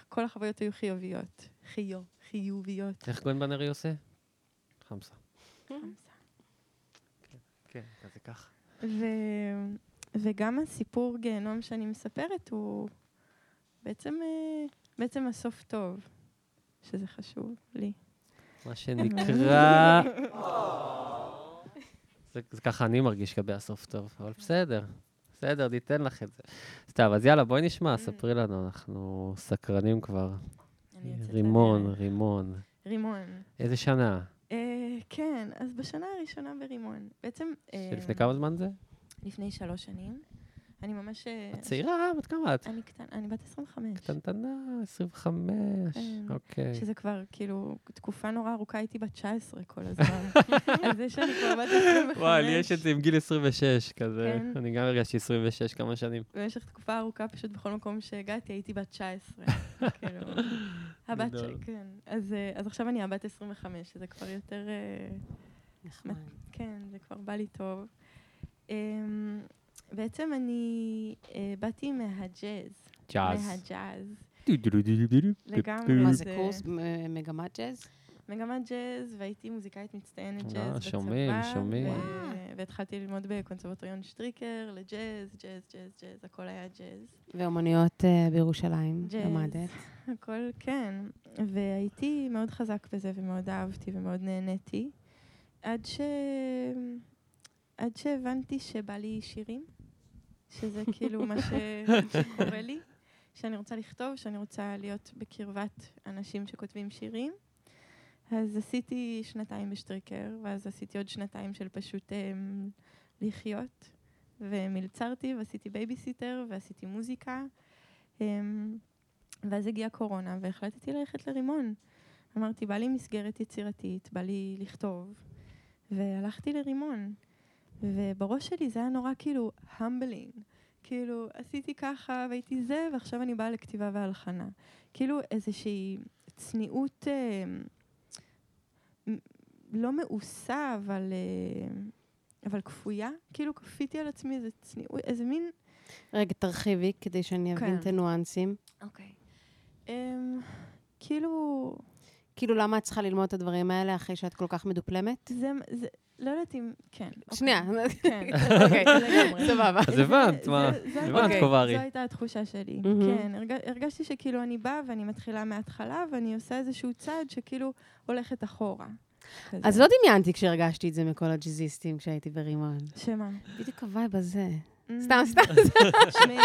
כל החוויות היו חיוביות. חיו, חיוביות. איך גוון בנרי עושה? חמסה. חמסה. כן, כזה ככה. ו... וגם הסיפור גיהנום שאני מספרת הוא בעצם, אה, בעצם הסוף טוב, שזה חשוב לי. מה שנקרא... [laughs] זה, זה ככה אני מרגיש לגבי הסוף טוב, אבל בסדר, בסדר, ניתן לך את זה. סתם, אז יאללה, בואי נשמע, ספרי לנו, אנחנו סקרנים כבר. רימון. רימון. רימון. איזה שנה? אה, כן, אז בשנה הראשונה ברימון. בעצם... אה, שלפני כמה זמן זה? לפני שלוש שנים. אני ממש... אה, את צעירה? בת כמה את? אני קטן, אני בת 25. קטנטנה, 25, כן. אוקיי. שזה כבר, כאילו, תקופה נורא ארוכה, הייתי בת 19 כל הזמן. [laughs] אז זה שאני כבר בת 25. וואי, לי יש את זה עם גיל 26, כזה. כן. אני גם הרגשתי 26 כמה שנים. במשך תקופה ארוכה, פשוט בכל מקום שהגעתי, הייתי בת 19. [laughs] כאילו, הבת. ש... כן. אז, אה, אז עכשיו אני הבת 25, שזה כבר יותר... אה, נחמד. כן, זה כבר בא לי טוב. בעצם אני אה, באתי מהג'אז. ג'אז. מהג'אז. לגמרי. מה זה- קורס מגמת ג'אז? מגמת ג'אז, והייתי מוזיקאית מצטיינת ג'אז בצבא. שומעים, שומעים. והתחלתי ללמוד בקונסרבטוריון שטריקר, לג'אז, ג'אז, ג'אז, ג'אז, הכל היה ג'אז. ואומנויות אה, בירושלים. למדת. הכל, כן. והייתי מאוד חזק בזה, ומאוד אהבתי, ומאוד נהניתי. עד ש... עד שהבנתי שבא לי שירים, שזה כאילו [laughs] מה. שקורה לי, שאני רוצה לכתוב, שאני רוצה להיות בקרבת אנשים שכותבים שירים. אז עשיתי שנתיים בשטריקר, ואז עשיתי עוד שנתיים של פשוט um, לחיות, ומלצרתי, ועשיתי בייביסיטר, ועשיתי מוזיקה. Um, ואז הגיעה קורונה, והחלטתי ללכת לרימון. אמרתי, בא לי מסגרת יצירתית, בא לי לכתוב, והלכתי לרימון. ובראש שלי זה היה נורא כאילו המבלינג. כאילו, עשיתי ככה והייתי זה, ועכשיו אני באה לכתיבה והלחנה. כאילו איזושהי צניעות אה, לא מאוסה, אבל, אה, אבל כפויה. כאילו, כפיתי על עצמי איזה צניעות, איזה מין... רגע, תרחיבי כדי שאני אבין כן. את הניואנסים. אוקיי. Um, כאילו, כאילו, למה את צריכה ללמוד את הדברים האלה אחרי שאת כל כך מדופלמת? זה, זה, לא יודעת אם, כן. שנייה. כן, אוקיי, [laughs] [laughs] לגמרי. [laughs] סבבה. אז הבנת, זה- מה? הבנת, אוקיי, קוברי. זו הייתה התחושה שלי. כן, הרג- הרגשתי שכאילו אני באה ואני מתחילה מההתחלה, ואני עושה איזשהו צעד שכאילו הולכת אחורה. אז לא דמיינתי כשהרגשתי את זה מכל הג'אזיסטים כשהייתי ברימון. שמה? בדיוק ה vibe הזה. Mm. סתם, סתם. שמעי,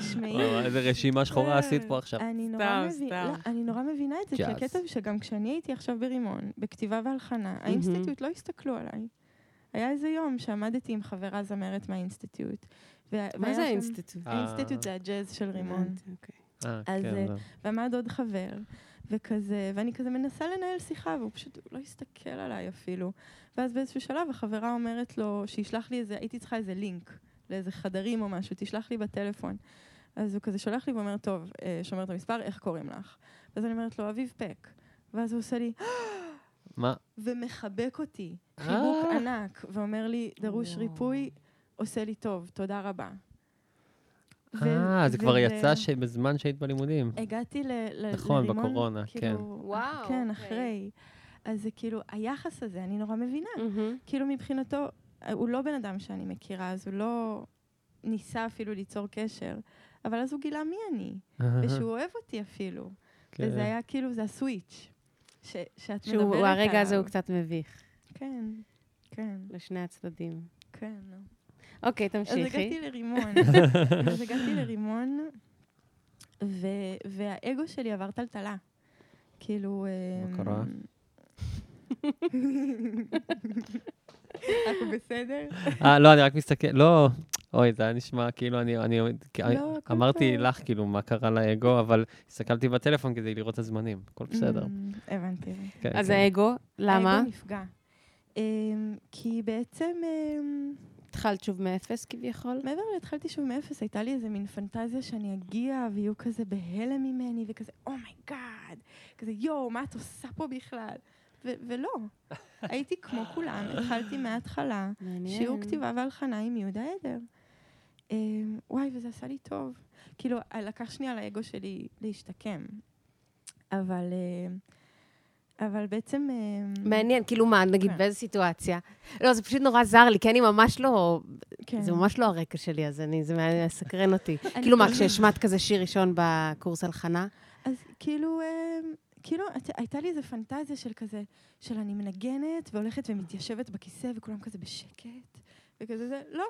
שמעי. איזה רשימה שחורה זה- עשית פה עכשיו. אני נורא, סתם, מבין, סתם. לא, אני נורא מבינה את זה, כי. הקטע הוא שגם כשאני הייתי עכשיו ברימון, בכתיבה והלחנה, ה institute לא הסתכלו עליי. היה איזה יום שעמדתי עם חברה זמרת מה institute. מה זה ה institute? אה. ה institute זה הג'אז של רימון. אוקיי. אה, אז, כן, אה, לא. ועמד עוד חבר, וכזה, ואני כזה מנסה לנהל שיחה, והוא פשוט לא הסתכל עליי אפילו. ואז באיזשהו שלב החברה אומרת לו, שישלח לי איזה, הייתי צריכה איזה לינק לאיזה חדרים או משהו, תשלח לי בטלפון. אז הוא כזה שולח לי ואומר, טוב, אה, שומר את המספר, איך קוראים לך? ואז אני אומרת לו, אביב פק. ואז הוא עושה לי, מה? ומחבק אותי, חיבוק ענק, ואומר לי, דרוש ריפוי, עושה לי טוב, תודה רבה. אה, זה כבר יצא בזמן שהיית בלימודים. הגעתי לרימון. נכון, בקורונה, כאילו, כן. וואו. כן, אחרי. אז זה כאילו, היחס הזה, אני נורא מבינה. כאילו מבחינתו, הוא לא בן אדם שאני מכירה, אז הוא לא ניסה אפילו ליצור קשר, אבל אז הוא גילה מי אני, ושהוא אוהב אותי אפילו. כן. וזה היה כאילו, זה הסוויץ', ש, שאת מדברת עליו. הרגע הזה הוא קצת מביך. כן, כן. לשני הצדדים. כן. אוקיי, תמשיכי. [laughs] אז הגעתי לרימון. אז הגעתי לרימון, והאגו שלי עבר טלטלה. כאילו... מה אמ, קרה? [laughs] [laughs] אנחנו בסדר? אה, לא, אני רק מסתכל, לא, אוי, זה היה נשמע כאילו אני, אני לא, אמרתי טוב. לך כאילו מה קרה לאגו, אבל הסתכלתי בטלפון כדי לראות את הזמנים, הכל בסדר. Mm, הבנתי. כן, אז כן. האגו, למה? האגו נפגע. Um, כי בעצם... Um, התחלת שוב מאפס כביכול? מעבר להתחלתי שוב מאפס, הייתה לי איזה מין פנטזיה שאני אגיע ויהיו כזה בהלם ממני, וכזה, oh my God, כזה, יואו, מה את עושה פה בכלל? ולא. הייתי כמו כולם, התחלתי מההתחלה, שיעור כתיבה והלחנה עם יהודה עדר. Um, וואי, וזה עשה לי טוב. כאילו, לקח שנייה לאגו שלי להשתקם. אבל... Uh, אבל בעצם... אה, מעניין, כאילו מה, נגיד, כן. באיזה סיטואציה? לא, זה פשוט נורא זר לי, כי אני ממש לא... כן. זה ממש לא הרקע שלי, אז אני, זה מסקרן אותי. כאילו מה, כשהשמעת כזה שיר ראשון בקורס הלחנה? אז כאילו, אה, כאילו, הייתה לי איזו פנטזיה של כזה, של אני מנגנת והולכת ומתיישבת בכיסא וכולם כזה בשקט, וכזה זה, לא,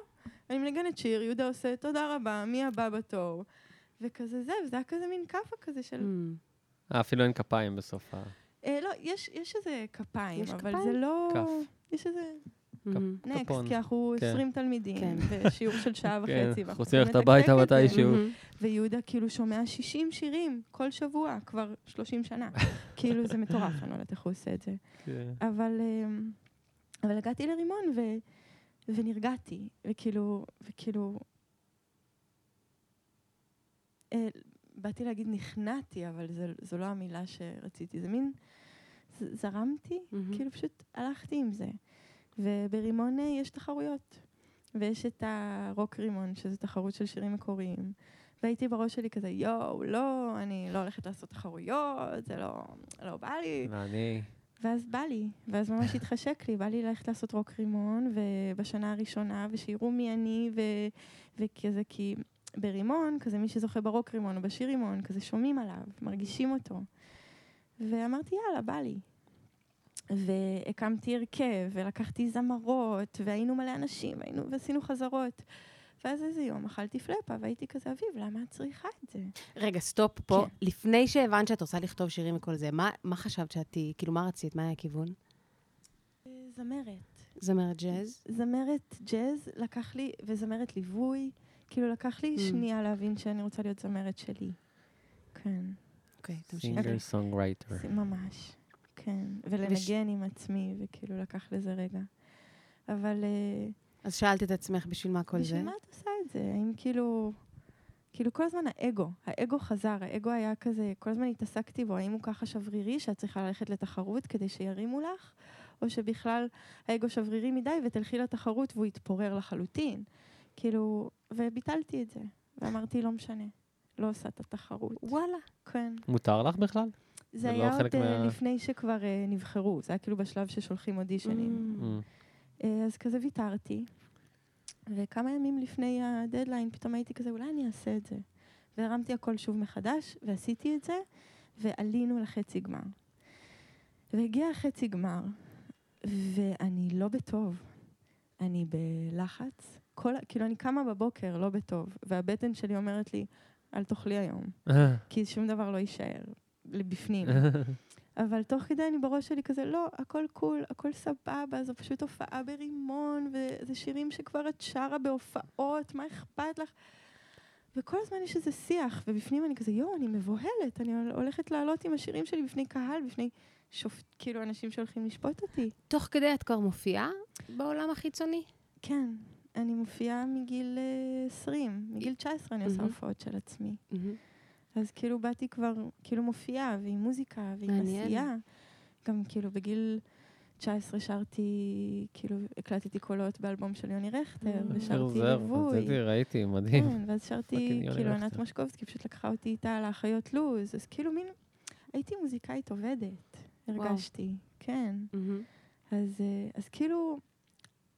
אני מנגנת שיר, יהודה עושה תודה רבה, מי הבא בתור? וכזה זה, וזה היה כזה מין כאפה כזה של... Mm. אה, אפילו אין כפיים בסוף ה... אה, לא, יש, יש איזה כפיים, אבל? זה לא... כף. יש איזה... נקסט, כי אנחנו כן. 20 תלמידים, כן. ושיעור של שעה כן, וחצי. אנחנו רוצים ללכת הביתה מתישהו. ויהודה כאילו שומע 60 שירים כל שבוע, כבר 30 שנה. [laughs] כאילו זה מטורף, אני לא יודעת איך הוא עושה את זה. כן. אבל, אמ, אבל הגעתי לרימון ו, ונרגעתי, וכאילו, וכאילו... אה, באתי להגיד נכנעתי, אבל זה, זו לא המילה שרציתי. זה מין... זרמתי. כאילו פשוט הלכתי עם זה. וברימון יש תחרויות. ויש את הרוק רימון, שזו תחרות של שירים מקוריים. והייתי בראש שלי כזה, יואו, לא, אני לא הולכת לעשות תחרויות, זה לא, לא בא לי. ואני... ואז בא לי, ואז ממש התחשק לי, בא לי ללכת לעשות רוק רימון, ובשנה הראשונה, ושיראו מי אני, ו, וכזה, כי ברימון, כזה מי שזוכה ברוק רימון או בשיר רימון, כזה שומעים עליו, מרגישים אותו. ואמרתי, יאללה, בא לי. והקמתי הרכב, ולקחתי זמרות, והיינו מלא אנשים, והיינו, ועשינו חזרות. ואז איזה יום אכלתי פלאפה, והייתי כזה, אביב, למה את צריכה את זה? רגע, סטופ פה. כן. לפני שהבנת שאת רוצה לכתוב שירים וכל זה, מה, מה חשבת שאת... כאילו, מה רצית? מה היה הכיוון? זמרת. זמרת ג'אז? זמרת ג'אז לקח לי, וזמרת ליווי. כאילו, לקח לי mm. שנייה להבין שאני רוצה להיות זמרת שלי. כן. אוקיי, תמשיך. singer songwriter. ממש, כן. ולנגן עם עצמי, וכאילו לקח לזה רגע. אבל... אה, אז שאלת את עצמך בשביל מה כל זה? בשביל מה את עושה את זה? האם כאילו... כאילו כל הזמן האגו, האגו חזר, האגו היה כזה, כל הזמן התעסקתי בו, האם הוא ככה שברירי שאת צריכה ללכת לתחרות כדי שירימו לך, או שבכלל האגו שברירי מדי ותלכי לתחרות והוא יתפורר לחלוטין. כאילו, וביטלתי את זה, ואמרתי, לא משנה, לא עושה את התחרות. וואלה. כן. מותר לך בכלל? זה, לא היה לא עוד מה... לפני שכבר uh, נבחרו, זה היה כאילו בשלב ששולחים אודישנים. Mm. Uh, אז כזה ויתרתי, וכמה ימים לפני הדדליין פתאום הייתי כזה, אולי אני אעשה את זה. והרמתי הכל שוב מחדש, ועשיתי את זה, ועלינו לחצי גמר. והגיע החצי גמר, ואני לא בטוב. אני בלחץ, כל, כאילו, אני קמה בבוקר לא בטוב, והבטן שלי אומרת לי, אל תאכלי היום, כי שום דבר לא יישאר לבפנים. [laughs] אבל תוך כדי אני בראש שלי כזה, לא, הכל קול, הכל סבבה, זו פשוט הופעה ברימון, וזה שירים שכבר את שרה בהופעות, מה אכפת לך? וכל הזמן יש איזה שיח, ובפנים אני כזה, יואו, אני מבוהלת, אני הולכת לעלות עם השירים שלי בפני קהל, בפני שופט, כאילו אנשים שהולכים לשפוט אותי. תוך כדי את כבר מופיעה בעולם החיצוני? כן, אני מופיעה מגיל 20, אה, מגיל 19 אני עושה הופעות של עצמי. אז כאילו באתי כבר, כאילו מופיעה, ועם מוזיקה, ועם עשייה. גם כאילו בגיל 19 שרתי, כאילו הקלטתי קולות באלבום של יוני רכטר, ושרתי ליווי. זהו, ראיתי, מדהים. כן, ואז שרתי, כאילו ענת משקובסקי פשוט לקחה אותי איתה לאחיות לוז, אז כאילו מין, הייתי מוזיקאית עובדת, הרגשתי, כן. אז, אה, אז כאילו,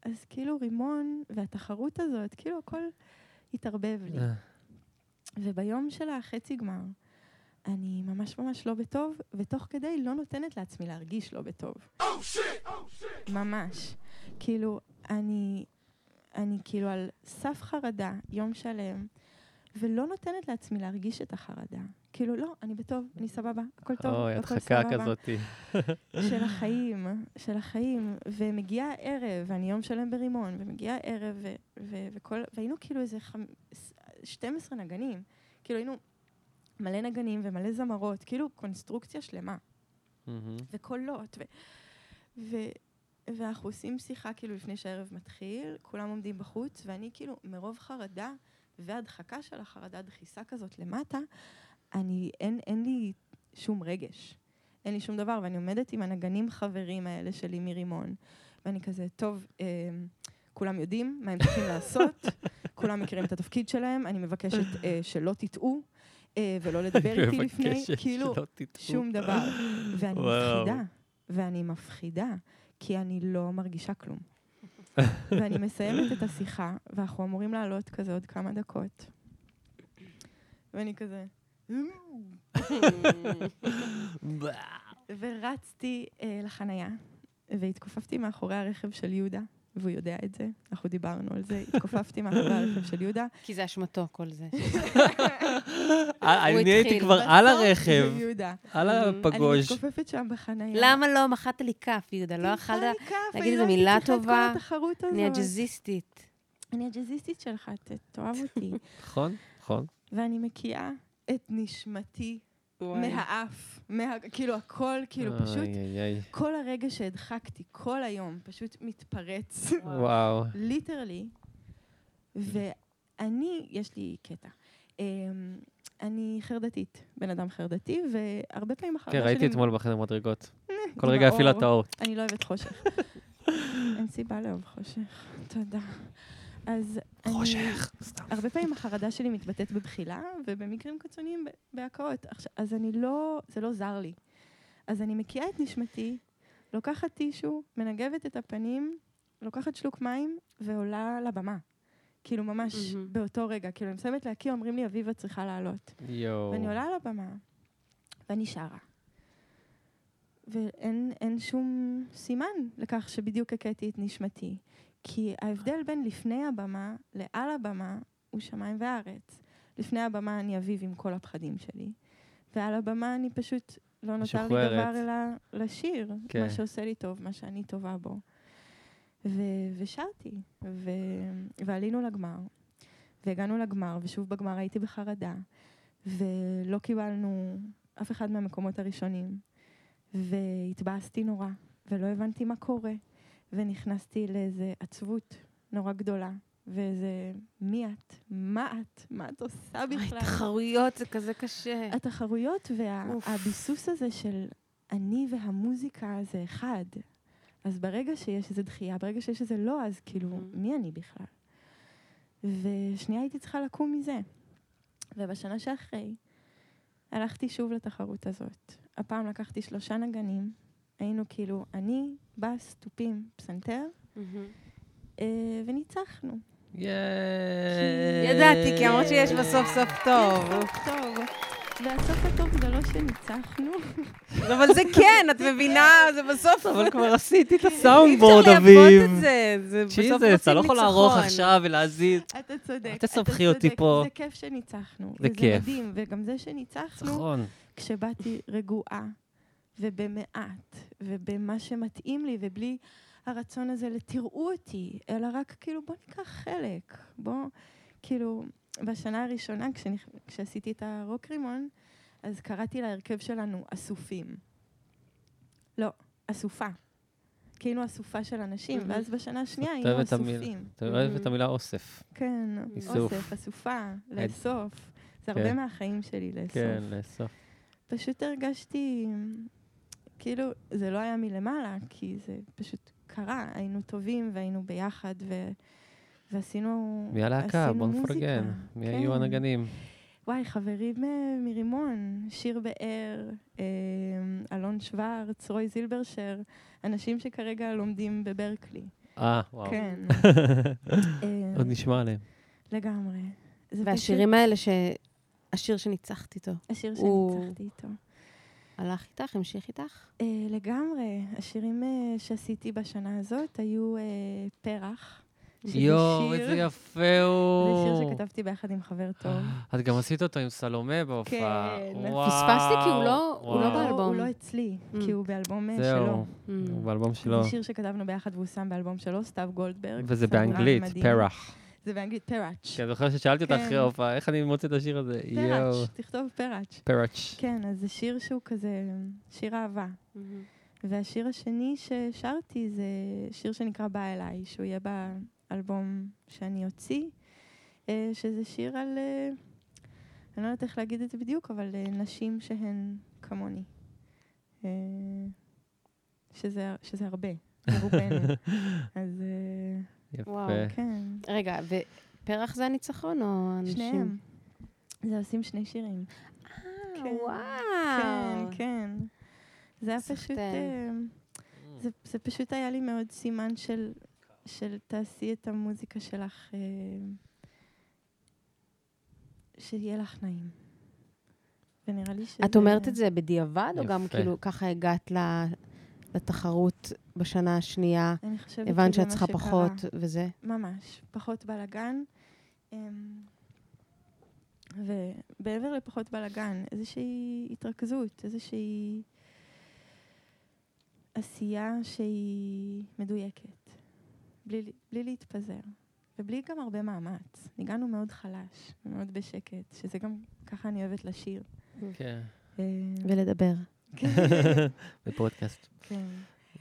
אז כאילו רימון והתחרות הזאת, כאילו הכל התערבב לי. וביום של החצי גמר, אני ממש ממש לא בטוב, ותוך כדי לא נותנת לעצמי להרגיש לא בטוב. Oh, shit, oh, shit. ממש. כאילו, אני, אני כאילו על סף חרדה יום שלם, ולא נותנת לעצמי להרגיש את החרדה. כאילו, לא, אני בטוב, אני סבבה, הכל טוב, אוי, הכל סבבה. אוי, הדחקה כזאתי. של החיים, של החיים. ומגיע הערב, ואני יום שלם ברימון, ומגיע הערב, ו- ו- וכל, והיינו כאילו איזה חמ... 12 נגנים. כאילו היינו מלא נגנים ומלא זמרות, כאילו קונסטרוקציה שלמה. Mm-hmm. וקולות, ו... ו- ואנחנו עושים שיחה כאילו לפני שהערב מתחיל, כולם עומדים בחוץ, ואני כאילו מרוב חרדה והדחקה של החרדה, דחיסה כזאת למטה, אני, אין, אין לי שום רגש. אין לי שום דבר, ואני עומדת עם הנגנים חברים האלה שלי מרימון, ואני כזה, טוב, אה, כולם יודעים מה הם צריכים לעשות, [laughs] כולם מכירים את התפקיד שלהם, אני מבקשת אה, שלא תטעו. אה, ולא לדבר איתי לפני, כאילו, שום דבר. ואני מפחידה, ואני מפחידה, כי אני לא מרגישה כלום. ואני מסיימת את השיחה, ואנחנו אמורים לעלות כזה עוד כמה דקות. ואני כזה... ורצתי אה, לחנייה, והתכופפתי מאחורי הרכב של יהודה, והוא יודע את זה, אנחנו דיברנו על זה, התכופפתי מאחורי הרכב של יהודה. כי זה אשמתו, כל זה. [laughs] אני הייתי כבר על הרכב, על הפגוש. אני מתכופפת שם בחנייה. למה לא מחאת לי כף, יהודה? לא יכלת להגיד איזו מילה טובה? אני הג'אזיסטית. אני הג'אזיסטית שלך, תאהב אותי. [laughs] נכון, נכון. ואני מקיאה את נשמתי מהאף, מה, כאילו הכל, כאילו אוי, פשוט, אוי, אוי. כל הרגע שהדחקתי, כל היום, פשוט מתפרץ. [laughs] וואו. ליטרלי. ואני, יש לי קטע. Um, אני חרדתית, בן אדם חרדתי, והרבה פעמים אחר כך... כן, ראיתי אתמול בחדר מדרגות. [laughs] כל רגע הפעילה את האור. אני לא אוהבת חושך. [laughs] אין סיבה לאהוב חושך. תודה. אז חושך, סתם. הרבה פעמים החרדה שלי מתבטאת בבחילה, ובמקרים קיצוניים בהקאות. אז אני לא, זה לא זר לי. אז אני מקיאה את נשמתי, לוקחת טישו, מנגבת את הפנים, לוקחת שלוק מים ועולה לבמה. כאילו ממש mm-hmm. באותו רגע. כאילו אני מסיימת להקיא, אומרים לי, אביבה צריכה לעלות. יואו. ואני עולה על הבמה, ואני שרה. ואין שום סימן לכך שבדיוק הכיתי את נשמתי. כי ההבדל בין לפני הבמה לעל הבמה הוא שמיים וארץ. לפני הבמה אני אביב עם כל הפחדים שלי, ועל הבמה אני פשוט לא נותר לי דבר אלא לשיר, כן. מה שעושה לי טוב, מה שאני טובה בו. ו- ושרתי, ו- ועלינו לגמר, והגענו לגמר, ושוב בגמר הייתי בחרדה, ולא קיבלנו אף אחד מהמקומות הראשונים, והתבאסתי נורא, ולא הבנתי מה קורה. ונכנסתי לאיזה עצבות נורא גדולה, ואיזה, מי את? מה את? מה את עושה בכלל? התחרויות זה כזה קשה. התחרויות והביסוס וה, הזה של אני והמוזיקה זה אחד. אז ברגע שיש איזו דחייה, ברגע שיש איזה לא, אז כאילו, mm-hmm. מי אני בכלל? ושנייה הייתי צריכה לקום מזה. ובשנה שאחרי, הלכתי שוב לתחרות הזאת. הפעם לקחתי שלושה נגנים, היינו כאילו, אני, בס, תופים, פסנתר, אה, וניצחנו. ידעתי, כי אמרת שיש בסוף סוף טוב. טוב. והסוף הטוב זה לא שניצחנו. [laughs] אבל זה כן, את מבינה? זה בסוף... אבל כבר עשיתי את הסאונדבורד, אביב. אי אפשר לייפות את זה. זה בסוף רוצים ניצחון. אתה לא יכול לערוך עכשיו ולהזיז. אתה צודק. אל תסבכי אותי פה. זה כיף שניצחנו. זה כיף. וזה מדהים, וגם זה שניצחנו, נכון. כשבאתי רגועה ובמעט, ובמה שמתאים לי, ובלי הרצון הזה ל"תראו אותי", אלא רק כאילו בוא ניקח חלק, בוא, כאילו, בשנה הראשונה, כשאני, כשעשיתי את הרוק רימון, אז קראתי להרכב שלנו אסופים. לא, אסופה. היינו אסופה של אנשים, ואז בשנה השנייה היינו אסופים. אתה אוהב את המילה אוסף. כן. אוסף, אסופה, [laughs] לאסוף. זה הרבה כן. מהחיים שלי לאסוף. כן, לאסוף. פשוט הרגשתי, כאילו, זה לא היה מלמעלה, כי זה פשוט קרה. היינו טובים והיינו ביחד, ו... ועשינו מי הלהקה? בוא. נפרגן. מי היו כן. הנגנים? וואי, חברים אה, מרימון, שיר באר, אה, אלון שוורץ, רוי זילברשר, אנשים שכרגע לומדים בברקלי. אה, וואו. כן. [laughs] אה, עוד נשמע עליהם. לגמרי. זה והשירים האלה, ש... השיר שניצחת איתו, השיר הוא- שניצחתי איתו. הלך איתך, המשיך איתך? אה, לגמרי. השירים אה, שעשיתי בשנה הזאת היו אה, פרח. יואו, איזה יפה [laughs] זה הוא. שיר שכתבתי ביחד עם חבר טוב. [gasps] את גם עשית אותו עם סלומה בהופעה. כן. וואו, פספסתי כי הוא לא- הוא לא. באלבום. הוא לא אצלי, Mm. כי הוא באלבום אה, זהו, שלו. הוא באלבום שלו. זה שיר שכתבנו ביחד והוא שם באלבום שלו, סתיו גולדברג. וזה באנגלית. פרח. זה באנגלית, פראץ'. כי אני זוכר ששאלתי אותך כן. אחרי ההופעה, איך אני מוצא את השיר הזה? פראץ', תכתוב פראץ'. פראץ'. כן, אז זה שיר שהוא כזה, שיר אהבה. והשיר השני ששרתי זה שיר שנקרא בא אליי, שהוא יהיה באלבום שאני אוציא, אה, שזה שיר על, אה, אני לא יודעת איך להגיד את זה בדיוק, אבל אה, נשים שהן כמוני. שזה, שזה הרבה, לרובנו. [laughs] אז אה, וואו, יפה. כן, רגע, ופרח זה הניצחון או אנשים? שניהם. זה עושים שני שירים. אה, כן. וואו. כן, כן. זה היה. פשוט... אה, זה, זה פשוט היה לי מאוד סימן של, של תעשי את המוזיקה שלך, אה, שיהיה לך נעים. ונראה לי שזה... את אומרת את זה בדיעבד, או גם יפה. כאילו ככה הגעת ל- לתחרות בשנה השנייה, הבנת שאת צריכה. פחות וזה? ממש, פחות בלאגן. אמ, ומעבר לפחות בלאגן, איזושהי התרכזות, איזושהי עשייה שהיא מדויקת, בלי, בלי להתפזר, ובלי גם הרבה מאמץ. ניגענו מאוד חלש ומאוד בשקט, שזה גם ככה אני אוהבת לשיר. כן. אה, ולדבר. כן, בפודקאסט. כן.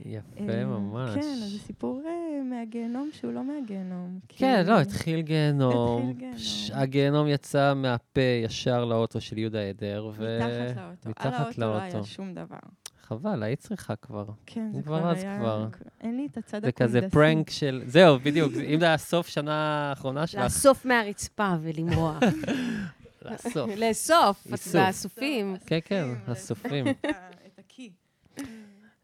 יפה אה, ממש. כן, אז זה סיפור אה, מהגיהנום שהוא לא מהגיהנום. כן, כי- לא, התחיל גיהנום. התחיל גיהנום. ש- הגיהנום יצא מהפה ישר לאוטו של יהודה עדר, ו... מתחת לאוטו. על מתחת האוטו לא היה לאוטו. שום דבר. חבל, היית צריכה כבר. כן, זה כבר היה... כבר. אין לי את הצד זה כזה הקונדסי. פרנק של... זהו, בדיוק. אם זה היה סוף שנה האחרונה שלך, לאסוף מהרצפה ולמרוח. [laughs] לאסוף. [laughs] לאסוף. באסופים. כן, כן, אסופים, הסופרים. [laughs] את הקי.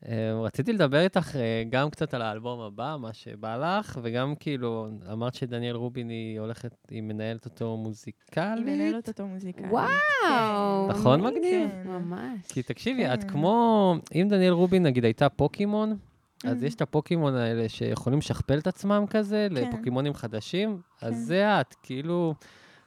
אה, רציתי לדבר איתך אה, גם קצת על האלבום הבא, מה שבא לך, וגם כאילו, אמרת שדניאל רובין היא הולכת, היא מנהלת אותו היא מוזיקלית. מנהלת אותו מוזיקלית. וואו. נכון, מגניב? כן. ממש. כי תקשיבי, את כן. כמו, אם דניאל רובין נגיד הייתה פוקימון, אז. יש את הפוקימון האלה שיכולים לשכפל את עצמם כזה כן. לפוקימונים חדשים, אז כן. זה את, כאילו,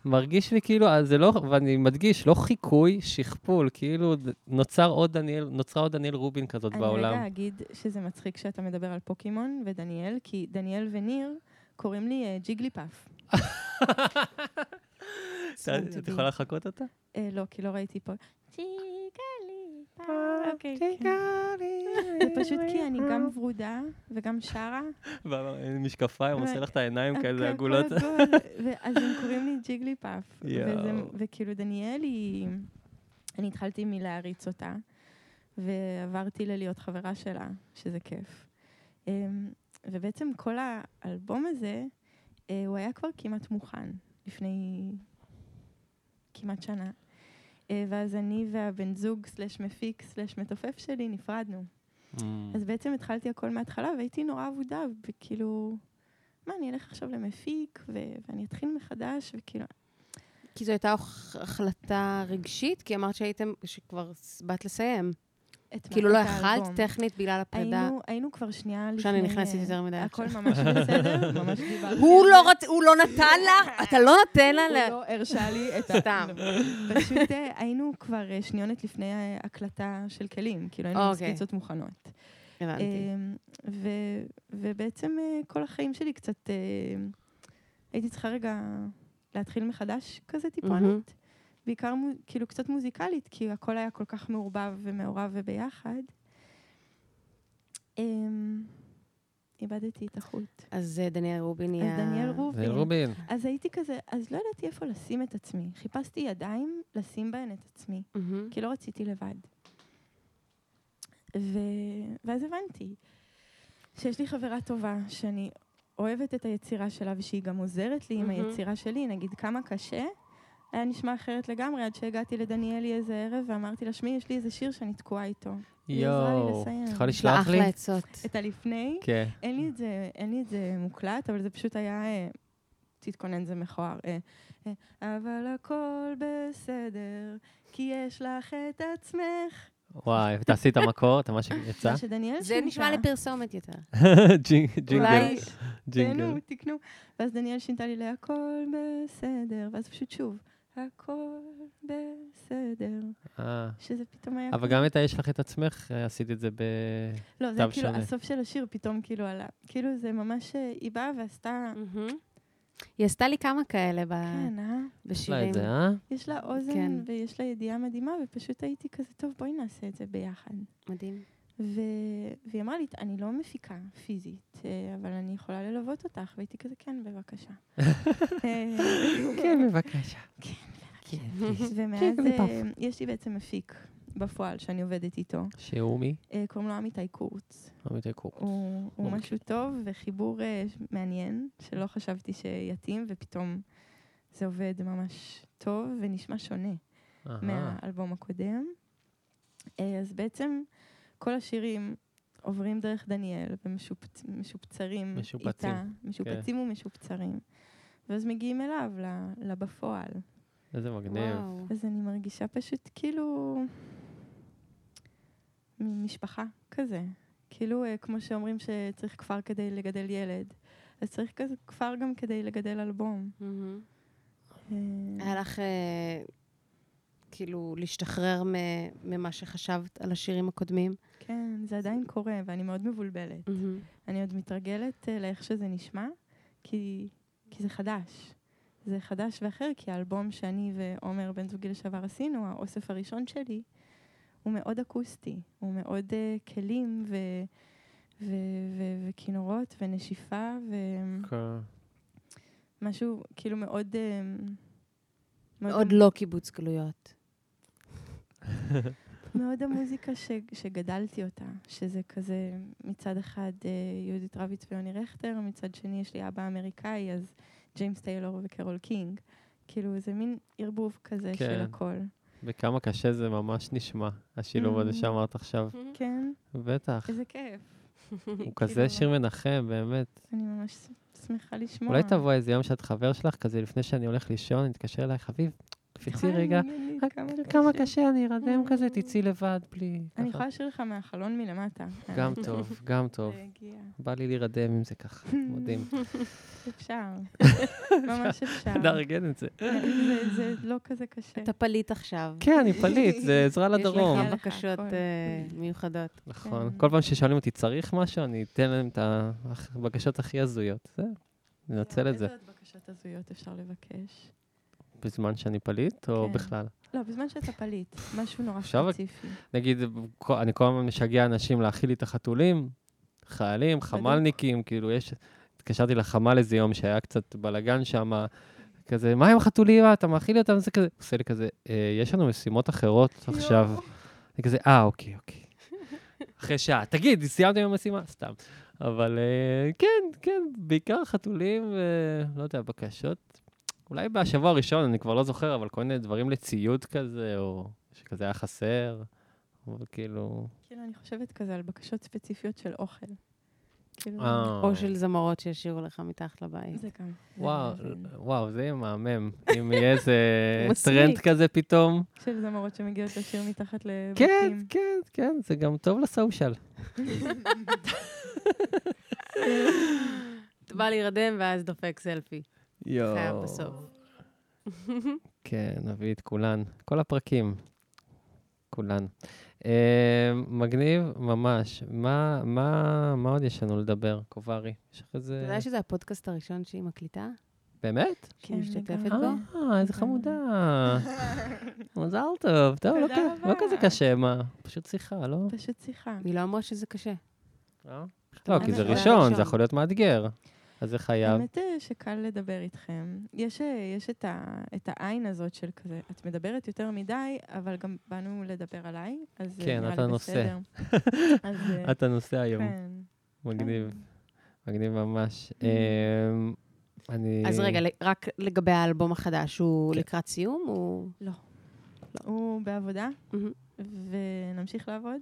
מרגיש לי כאילו, אז זה לא, ואני מדגיש, לא חיקוי, שכפול, כאילו נוצר עוד דניאל, נוצרה עוד דניאל רובין כזאת אני בעולם. רגע אגיד שזה מצחיק שאתה מדבר על פוקימון ודניאל, כי דניאל וניר קוראים לי אה, ג'יגלי פאף. את יכולה לחכות אותה? אה, לא, כי לא ראיתי פה. ג'יגלי. אוקיי, כן. [laughs] זה פשוט כי אני גם ורודה וגם שרה. משקפיים, ו- עושה לך את העיניים הכל- כאלה הכל עגולות. עגול, [laughs] ואז הם קוראים לי ג'יגלי פאף. וכאילו דניאל היא... אני התחלתי מלהריץ אותה, ועברתי ללהיות חברה שלה, שזה כיף. אמ, ובעצם כל האלבום הזה, אה, הוא היה כבר כמעט מוכן, לפני כמעט שנה. אה, ואז אני והבן זוג סלש מפיק סלש מתופף שלי נפרדנו. Mm. אז בעצם התחלתי הכל מההתחלה, והייתי נורא אבודה, וכאילו, מה, אני אלך עכשיו למפיק, ו- ואני אתחיל מחדש, וכאילו, כי זו הייתה הח- החלטה רגשית, כי אמרת שהייתם, שכבר באת לסיים. את כאילו לא יכלת. טכנית בגלל הפרידה. היינו, היינו כבר שנייה לפני... שאני נכנסת יותר מדי הכל עכשיו. ממש בסדר, ממש דיברתי. הוא לא. רצ... הוא לא נתן לך? אתה לא נותן לה? הוא לא הרשה לי את סתם. פשוט אה, היינו כבר אה, שניונת לפני אה, הקלטה של כלים, כאילו היינו אוקיי. סקיצות מוכנות. הבנתי. אמ, ו- ובעצם כל החיים שלי קצת, הייתי צריכה רגע להתחיל מחדש כזה טיפונת. בעיקר כאילו קצת מוזיקלית, כי הכל היה כל כך מעורבב ומעורב וביחד. אמ, איבדתי את החוט. אז אה, דניאל רובין אז נהיה... דניאל רובין. רובין. אז הייתי כזה, אז לא ידעתי איפה לשים את עצמי. חיפשתי ידיים לשים בהן את עצמי, מהמם. כי לא רציתי לבד. ו... ואז הבנתי שיש לי חברה טובה, שאני אוהבת את היצירה שלה ושהיא גם עוזרת לי עם מהמם. היצירה שלי. נגיד, כמה קשה, היה נשמע אחרת לגמרי, עד שהגעתי לדניאלי איזה ערב ואמרתי לה, שמי, יש לי איזה שיר שאני תקועה איתו. יואו. את יכולה לשלוח לי? אחלה עצות. את הלפני, כן. אין לי את זה, אין לי את זה מוקלט, אבל זה פשוט היה... אה, תתכונן, זה מכוער. אה, אה, אבל הכל בסדר, כי יש לך את עצמך. וואי, ותעשי את המקור, את מה שיצא? שדניאל זה נשמע לי פרסומת יותר. [laughs] ג'ינג- ג'ינגל. ג'ינגל. תקנו, תקנו. ואז דניאל שינתה לי להכל בסדר, ואז פשוט שוב, הכל בסדר. אה. שזה פתאום היה... אבל גם את ה"יש לך את עצמך", אה, עשית את זה ב... לא, זה כאילו, שונה. הסוף של השיר פתאום כאילו עלה. כאילו זה ממש, אה, היא באה ועשתה... היא עשתה לי כמה כאלה ב- כן, אה? יש לה בשירים. את זה, אה? יש לה אוזן כן. ויש לה ידיעה מדהימה, ופשוט הייתי כזה, טוב, בואי נעשה את זה ביחד. מדהים. ו... והיא אמרה לי, אני לא מפיקה פיזית, אה, אבל אני יכולה ללוות אותך, והייתי כזה, כן, בבקשה. [laughs] אה, כן, בבקשה. ומאז כן, אני אה, יש לי בעצם מפיק בפועל שאני עובדת איתו. שהוא מי? קוראים לו עמיתי קורץ. עמיתי קורץ. הוא, הוא משהו טוב וחיבור מעניין, שלא חשבתי שיתאים, ופתאום זה עובד ממש טוב ונשמע שונה. מהאלבום הקודם. אז בעצם כל השירים עוברים דרך דניאל ומשופצרים משופצים, איתה, משופצים ומשופצרים. ואז מגיעים אליו, לבפועל. איזה מגניב. וואו. אז אני מרגישה פשוט כאילו משפחה כזה. כאילו, אה, כמו שאומרים שצריך כפר כדי לגדל ילד, אז צריך כזה כפר גם כדי לגדל אלבום. אה, היה לך אה, כאילו להשתחרר ממה שחשבת על השירים הקודמים? כן, זה עדיין קורה, ואני מאוד מבולבלת. מהמם. אני עוד מתרגלת uh, לאיך שזה נשמע, כי, כי זה חדש. זה חדש ואחר, כי האלבום שאני ועומר, בן זוגי לשעבר, עשינו, האוסף הראשון שלי, הוא מאוד אקוסטי. הוא מאוד uh, כלים ו, ו, ו, וכינורות ונשיפה, ומשהו כן. כאילו מאוד... Uh, עוד לא קיבוץ גלויות. מאוד המוזיקה ש, שגדלתי אותה, שזה כזה מצד אחד אה, יהודית רביץ ויוני רכטר, מצד שני יש לי אבא אמריקאי, אז ג'יימס טיילור וקרול קינג. כאילו, זה מין ערבוב כזה כן. של הכל. וכמה קשה זה ממש נשמע, השילוב הזה Mhm. שאמרת עכשיו. כן, בטח. איזה כיף. הוא [laughs] כזה כאילו, שיר מנחם, באמת. אני ממש שמחה לשמוע. אולי תבוא איזה יום שאת חבר שלך, כזה לפני שאני הולך לישון, אני אתקשר אליי, חביב, יכולה רגע. כמה כמה קשה. אני ארדם Mm. כזה, תצאי לבד, בלי... אני. יכולה לשיר לך מהחלון מלמטה. גם טוב, גם טוב. בא לי להירדם עם זה ככה, מדהים. [laughs] אפשר. [laughs] ממש אפשר. לארגן את [laughs] זה. זה- זה לא כזה קשה. אתה פליט עכשיו. כן, אני פליט, זה עזרה לדרום. יש לך לך בקשות. אה, מיוחדות. נכון. כן. כל פעם ששואלים אותי, צריך משהו, אני אתן להם את הבקשות הכי הזויות. זהו, ננצל את זה. איזה עוד בקשות הזויות אפשר לבקש? בזמן שאני פליט, או כן. בכלל? לא, בזמן שאתה פליט, משהו נורא ספציפי. נגיד, אני כל הזמן משגע אנשים להאכיל לי את החתולים, חיילים, חמ"לניקים, כאילו, יש... התקשרתי לחמ"ל איזה יום שהיה קצת בלאגן שם, כזה, מה עם החתולים? אתה מאכיל לי אותם? זה כזה, עושה לי כזה, "אה, יש לנו משימות אחרות עכשיו. אני כזה, אה, אוקיי, אוקיי. אחרי שעה, תגיד, סיימתם עם המשימה? סתם. אבל אה, כן, כן, בעיקר חתולים, ולא יודע, בקשות. אולי בשבוע הראשון, אני כבר לא זוכר, אבל כל מיני דברים לציוד כזה, או שכזה היה חסר, אבל כאילו... כאילו, אני חושבת כזה על בקשות ספציפיות של אוכל. כאילו, אה, או של זמרות שישירו לך מתחת לבית. זה גם. וואו. וואו, זה יהיה מהמם. אם יהיה [laughs] איזה. טרנד כזה פתאום. של זמרות שמגיעות לשיר מתחת לבתים. כן, כן, כן, זה גם טוב לסושיאל. אתה [laughs] בא להירדם ואז דופק סלפי. יואו. חייב בסוף. כן, נביא את כולן. כל הפרקים. כולן. אה, מגניב ממש. מה, מה, מה עוד יש לנו לדבר, קוברי? יש לך איזה... אתה יודע שזה הפודקאסט הראשון שהיא מקליטה? באמת? כן, משתתפת. בו? אה, איזה חמודה. [laughs] מזל טוב. טוב, לא לא. כזה קשה, מה? פשוט שיחה, לא? פשוט שיחה. היא לא אמרה שזה קשה. לא? לא, כי זה ראשון, זה יכול להיות מאתגר. אז זה חייב. האמת שקל לדבר איתכם. יש, יש את, ה, את העין הזאת של כזה, את מדברת יותר מדי, אבל גם באנו לדבר עליי, אז כן, נראה אתה לי. בסדר. [laughs] אז, אה, אתה נוסע היום. כן. מגניב. מגניב ממש. Mm. אמ, אני... אז רגע, רק לגבי האלבום החדש, הוא כן. לקראת סיום? הוא... הוא בעבודה, מהמם, ונמשיך לעבוד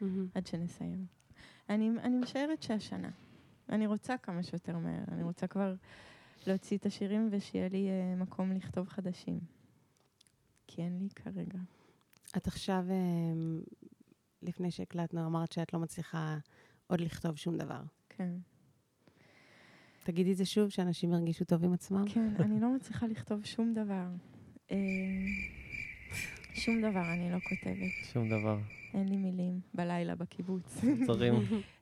מהמם. עד שנסיים. אני, אני משערת שהשנה. אני רוצה כמה שיותר מהר. אני רוצה כבר להוציא את השירים ושיהיה לי uh, מקום לכתוב חדשים. כי אין לי כרגע. את עכשיו, אמ, לפני שהקלטנו, אמרת שאת לא מצליחה עוד לכתוב שום דבר. כן. תגידי את זה שוב, שאנשים ירגישו טוב עם עצמם. כן, אני לא מצליחה לכתוב שום דבר. אה, שום דבר אני לא כותבת. שום דבר. אין לי מילים בלילה בקיבוץ. צרים.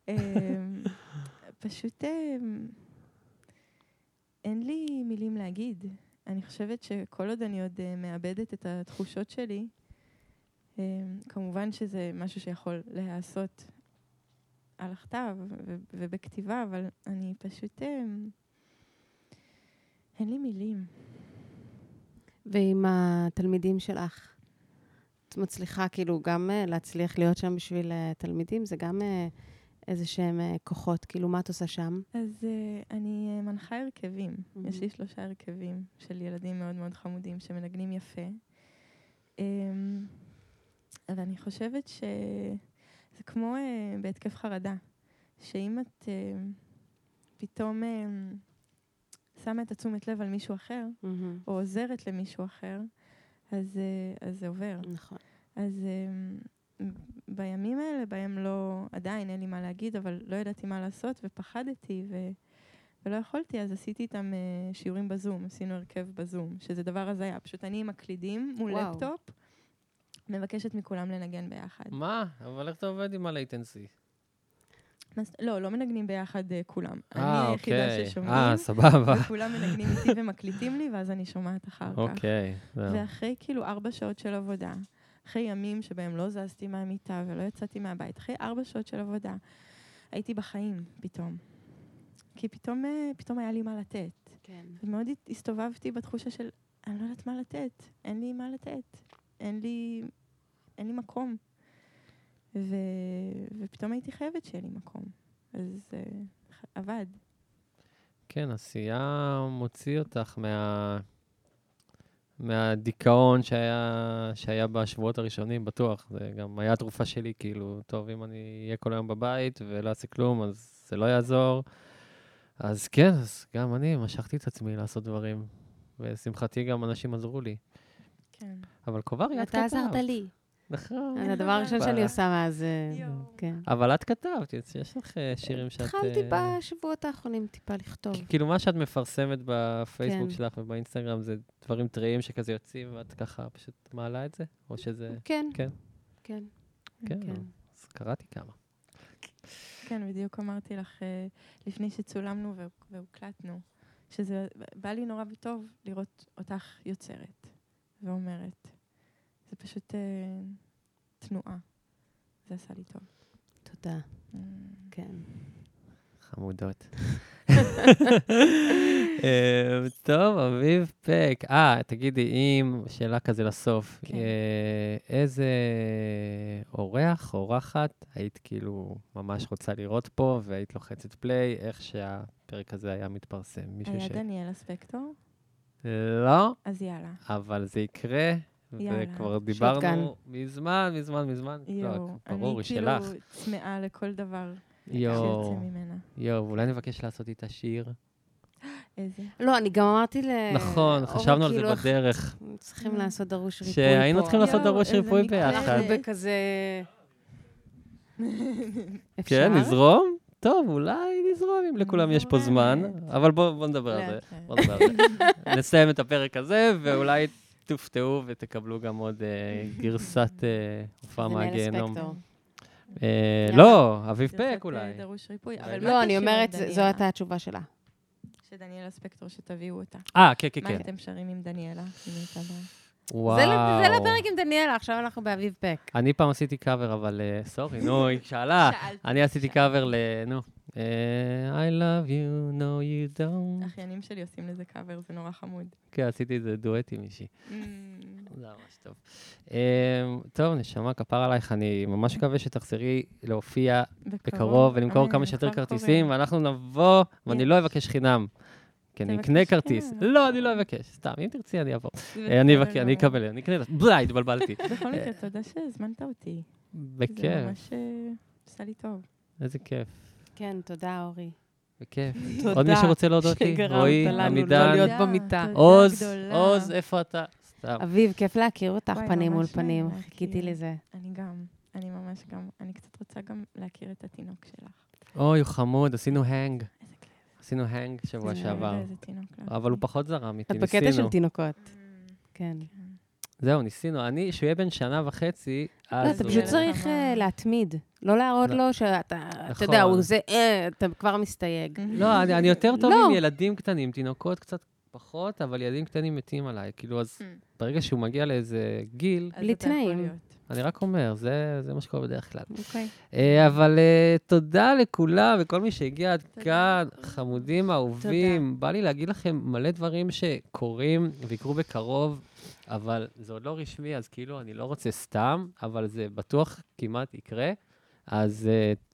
[laughs] פשוט אמ, אין לי מילים להגיד. אני חושבת שכל עוד אני עוד אה, מאבדת את התחושות שלי, אמ, כמובן שזה משהו שיכול להיעשות על הכתב ובכתיבה, אבל אני פשוט... אמ, אין לי מילים. ועם התלמידים שלך, את מצליחה כאילו גם אה, להצליח להיות שם בשביל אה, תלמידים? זה גם איזה שהם אה, כוחות, כאילו, מה את עושה שם? אז uh, אני uh, מנחה הרכבים. מהמם. יש לי שלושה הרכבים של ילדים מאוד מאוד חמודים שמנגנים יפה. Um, אבל אני חושבת שזה כמו בהתקף חרדה, שאם את פתאום שמה את התשומת לב על מישהו אחר, או עוזרת למישהו אחר, אז, אז זה עובר. נכון. אז um, בימים האלה, בהם לא, עדיין אין לי מה להגיד, אבל לא ידעתי מה לעשות, ופחדתי, ו, ולא יכולתי, אז עשיתי איתם uh, שיעורים בזום, עשינו הרכב בזום, שזה דבר הזיה. פשוט אני עם מקלידים מול וואו. לפטופ, מבקשת מכולם לנגן ביחד. מה? אבל איך אתה עובד עם ה latency? לא, לא מנגנים ביחד uh, כולם. אני אה, היחידה אוקיי. ששומעים, אה, סבבה. וכולם מנגנים איתי ומקליטים לי, ואז אני שומעת אחר כך. אוקיי. ואחרי כאילו ארבע שעות של עבודה, אחרי ימים שבהם לא זזתי מהמיטה ולא יצאתי מהבית, אחרי ארבע שעות של עבודה, הייתי בחיים פתאום. כי פתאום, אה, פתאום היה לי מה לתת. כן. ומאוד הסתובבתי בתחושה של, אני לא יודעת מה לתת, אין לי מה לתת, אין לי, אין לי מקום. ו... ופתאום הייתי חייבת שיהיה לי מקום. אז uh, עבד. כן, עשייה מוציא אותך מה... מהדיכאון שהיה, שהיה בשבועות הראשונים, בטוח. זה גם היה התרופה שלי, כאילו, טוב, אם אני אהיה כל היום בבית ולא אעשה כלום, אז זה לא יעזור. אז כן, אז גם אני משכתי את עצמי לעשות דברים, ולשמחתי גם אנשים עזרו לי. כן. אבל קוברי, את אתה כתבת. עזרת לי. נכון. זה הדבר הראשון. שאני עושה מאז... אה. כן. אבל את כתבת, יש לך אה, שירים שאת... התחלתי אה, בשבועות האחרונים טיפה לכתוב. כאילו, מה שאת מפרסמת בפייסבוק כן. שלך ובאינסטגרם זה דברים טריים שכזה יוצאים, ואת ככה פשוט מעלה את זה? או שזה... כן. כן. כן. כן, כן. אז קראתי כמה. כן, בדיוק אמרתי לך אה, לפני שצולמנו והוק- והוקלטנו, שזה בא לי נורא וטוב לראות אותך יוצרת ואומרת. זה פשוט אה, תנועה. זה עשה לי טוב. תודה. Mm. כן. חמודות. [laughs] [laughs] אה, טוב, אביב פק. אה, תגידי, אם, שאלה כזה לסוף, כן. אה, איזה אורח, אורחת, היית כאילו ממש רוצה לראות פה, והיית לוחצת פליי, איך שהפרק הזה היה מתפרסם? מישהו היה ש... דניאלה ספקטור? לא, אז יאללה. אבל זה יקרה, יאללה. וכבר שוטגן. דיברנו מזמן, מזמן, מזמן. לא, יואו, ברור, היא אני שלך. כאילו צמאה לכל דבר יואו, שיוצא ממנה. יואו, אולי נבקש לעשות איתה שיר? איזה? לא, אני גם אמרתי ל... נכון, חשבנו על זה כאילו, בדרך. צריכים לעשות דרוש ריפוי פה. שהיינו צריכים לעשות דרוש ריפוי. ביחד. אנחנו בכזה... [laughs] אפשר? כן, נזרום? טוב, אולי נזרום אם לכולם יש פה זמן. אבל בואו זה. לאט. בוא נדבר על זה. [laughs] נסיים את הפרק הזה, ואולי תופתעו ותקבלו גם עוד אה, גרסת אה, הופעה מהגיהנום. אה. לא, אביב פק אולי. דרוש ריפוי. לא. מה לא, אני אומרת? זו הייתה התשובה שלה. שדניאלה ספקטור, שתביאו אותה. אה, כן, כן, מה כן. אתם שרים עם דניאלה? באה? וואו. זה לפרק עם דניאלה, עכשיו אנחנו באביב פק. אני פעם עשיתי קאבר, אבל סורי, נו, היא שאלה. אני עשיתי קאבר ל... נו. I love you, no you don't. אחיינים שלי עושים לזה קאבר, זה נורא חמוד. כן, עשיתי איזה דואט עם מישהי. זה ממש טוב. טוב, נשמה, כפר עלייך, אני ממש מקווה שתחזרי להופיע בקרוב ולמכור כמה שיותר כרטיסים, ואנחנו נבוא, ואני לא אבקש חינם. כי אני אקנה כרטיס. לא, אני לא אבקש, סתם, אם תרצי, אני. אני אבקש, אני אקבל, אני אקנה, בלה, התבלבלתי. [laughs] בכל מקרה, תודה שהזמנת אותי. בכיף. זה ממש עשה לי טוב. איזה כיף. כן, תודה, אורי. בכיף. [laughs] עוד מישהו רוצה להודות לי? רועי, עמידן. לא להיות במיטה. עוז, עוז, איפה אתה? סתם. אביב, כיף להכיר אותך פנים מול פנים, חיכיתי לזה. אני גם, אני ממש גם, אני קצת רוצה גם להכיר את התינוק שלך. אוי, הוא חמוד, עשינו הנג. עשינו הנג שבוע שעבר. אבל הוא פחות זרם איתי, ניסינו. את בקטע של תינוקות. Mm. כן. זהו, ניסינו. אני, שהוא יהיה בן שנה וחצי, אז... לא, אתה פשוט צריך אה, להתמיד. לא להראות לא. לו שאתה, אתה יודע, הוא זה, אה, אתה כבר מסתייג. לא, אני יותר טוב לא. עם ילדים קטנים, תינוקות קצת פחות, אבל ילדים קטנים מתים עליי. כאילו, אז. ברגע שהוא מגיע לאיזה גיל... בלי תנאים. אני רק אומר, זה, זה מה שקורה בדרך כלל. אוקיי. Okay. Uh, אבל uh, תודה לכולם וכל מי שהגיע עד כאן, חמודים אהובים. בא לי להגיד לכם מלא דברים שקורים ויקרו בקרוב, אבל זה עוד לא רשמי, אז כאילו, אני לא רוצה סתם, אבל זה בטוח כמעט יקרה. אז uh,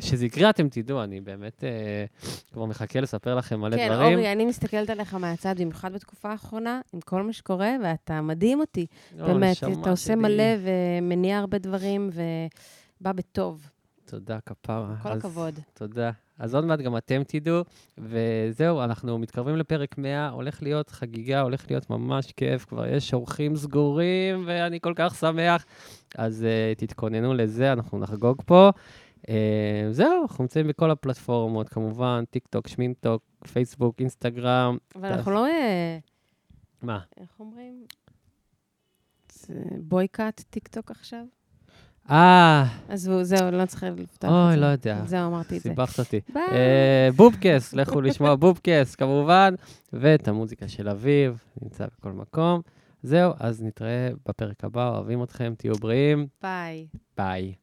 שזה יקרה, אתם תדעו, אני באמת אה, כבר מחכה לספר לכם מלא כן, דברים. כן, אורי, אני מסתכלת עליך מהצד, במיוחד בתקופה האחרונה, עם כל מה שקורה, ואתה מדהים אותי. לא, באמת, אתה עושה שלי. מלא ומניע הרבה דברים, ובא בטוב. תודה, כפרה. כל אז, הכבוד. תודה. אז עוד מעט גם אתם תדעו, וזהו, אנחנו מתקרבים לפרק 100, הולך להיות חגיגה, הולך להיות ממש כיף, כבר יש אורחים סגורים, ואני כל כך שמח. אז uh, תתכוננו לזה, אנחנו נחגוג פה. Uh, זהו, אנחנו נמצאים בכל הפלטפורמות, כמובן, טיק טוק, שמינטוק, פייסבוק, אינסטגרם. אבל אנחנו לא... אה, מה? איך אומרים? boycott טיק טוק עכשיו? אה. אז זהו, לא צריך לפתוח את זה. אוי, לא יודע. זהו, אמרתי את זה. סיבכת אותי. ביי. אה, בובקס, [laughs] לכו לשמוע בובקס, כמובן, ואת המוזיקה של אביב, נמצא בכל מקום. זהו, אז נתראה בפרק הבא, אוהבים אתכם, תהיו בריאים. ביי. ביי.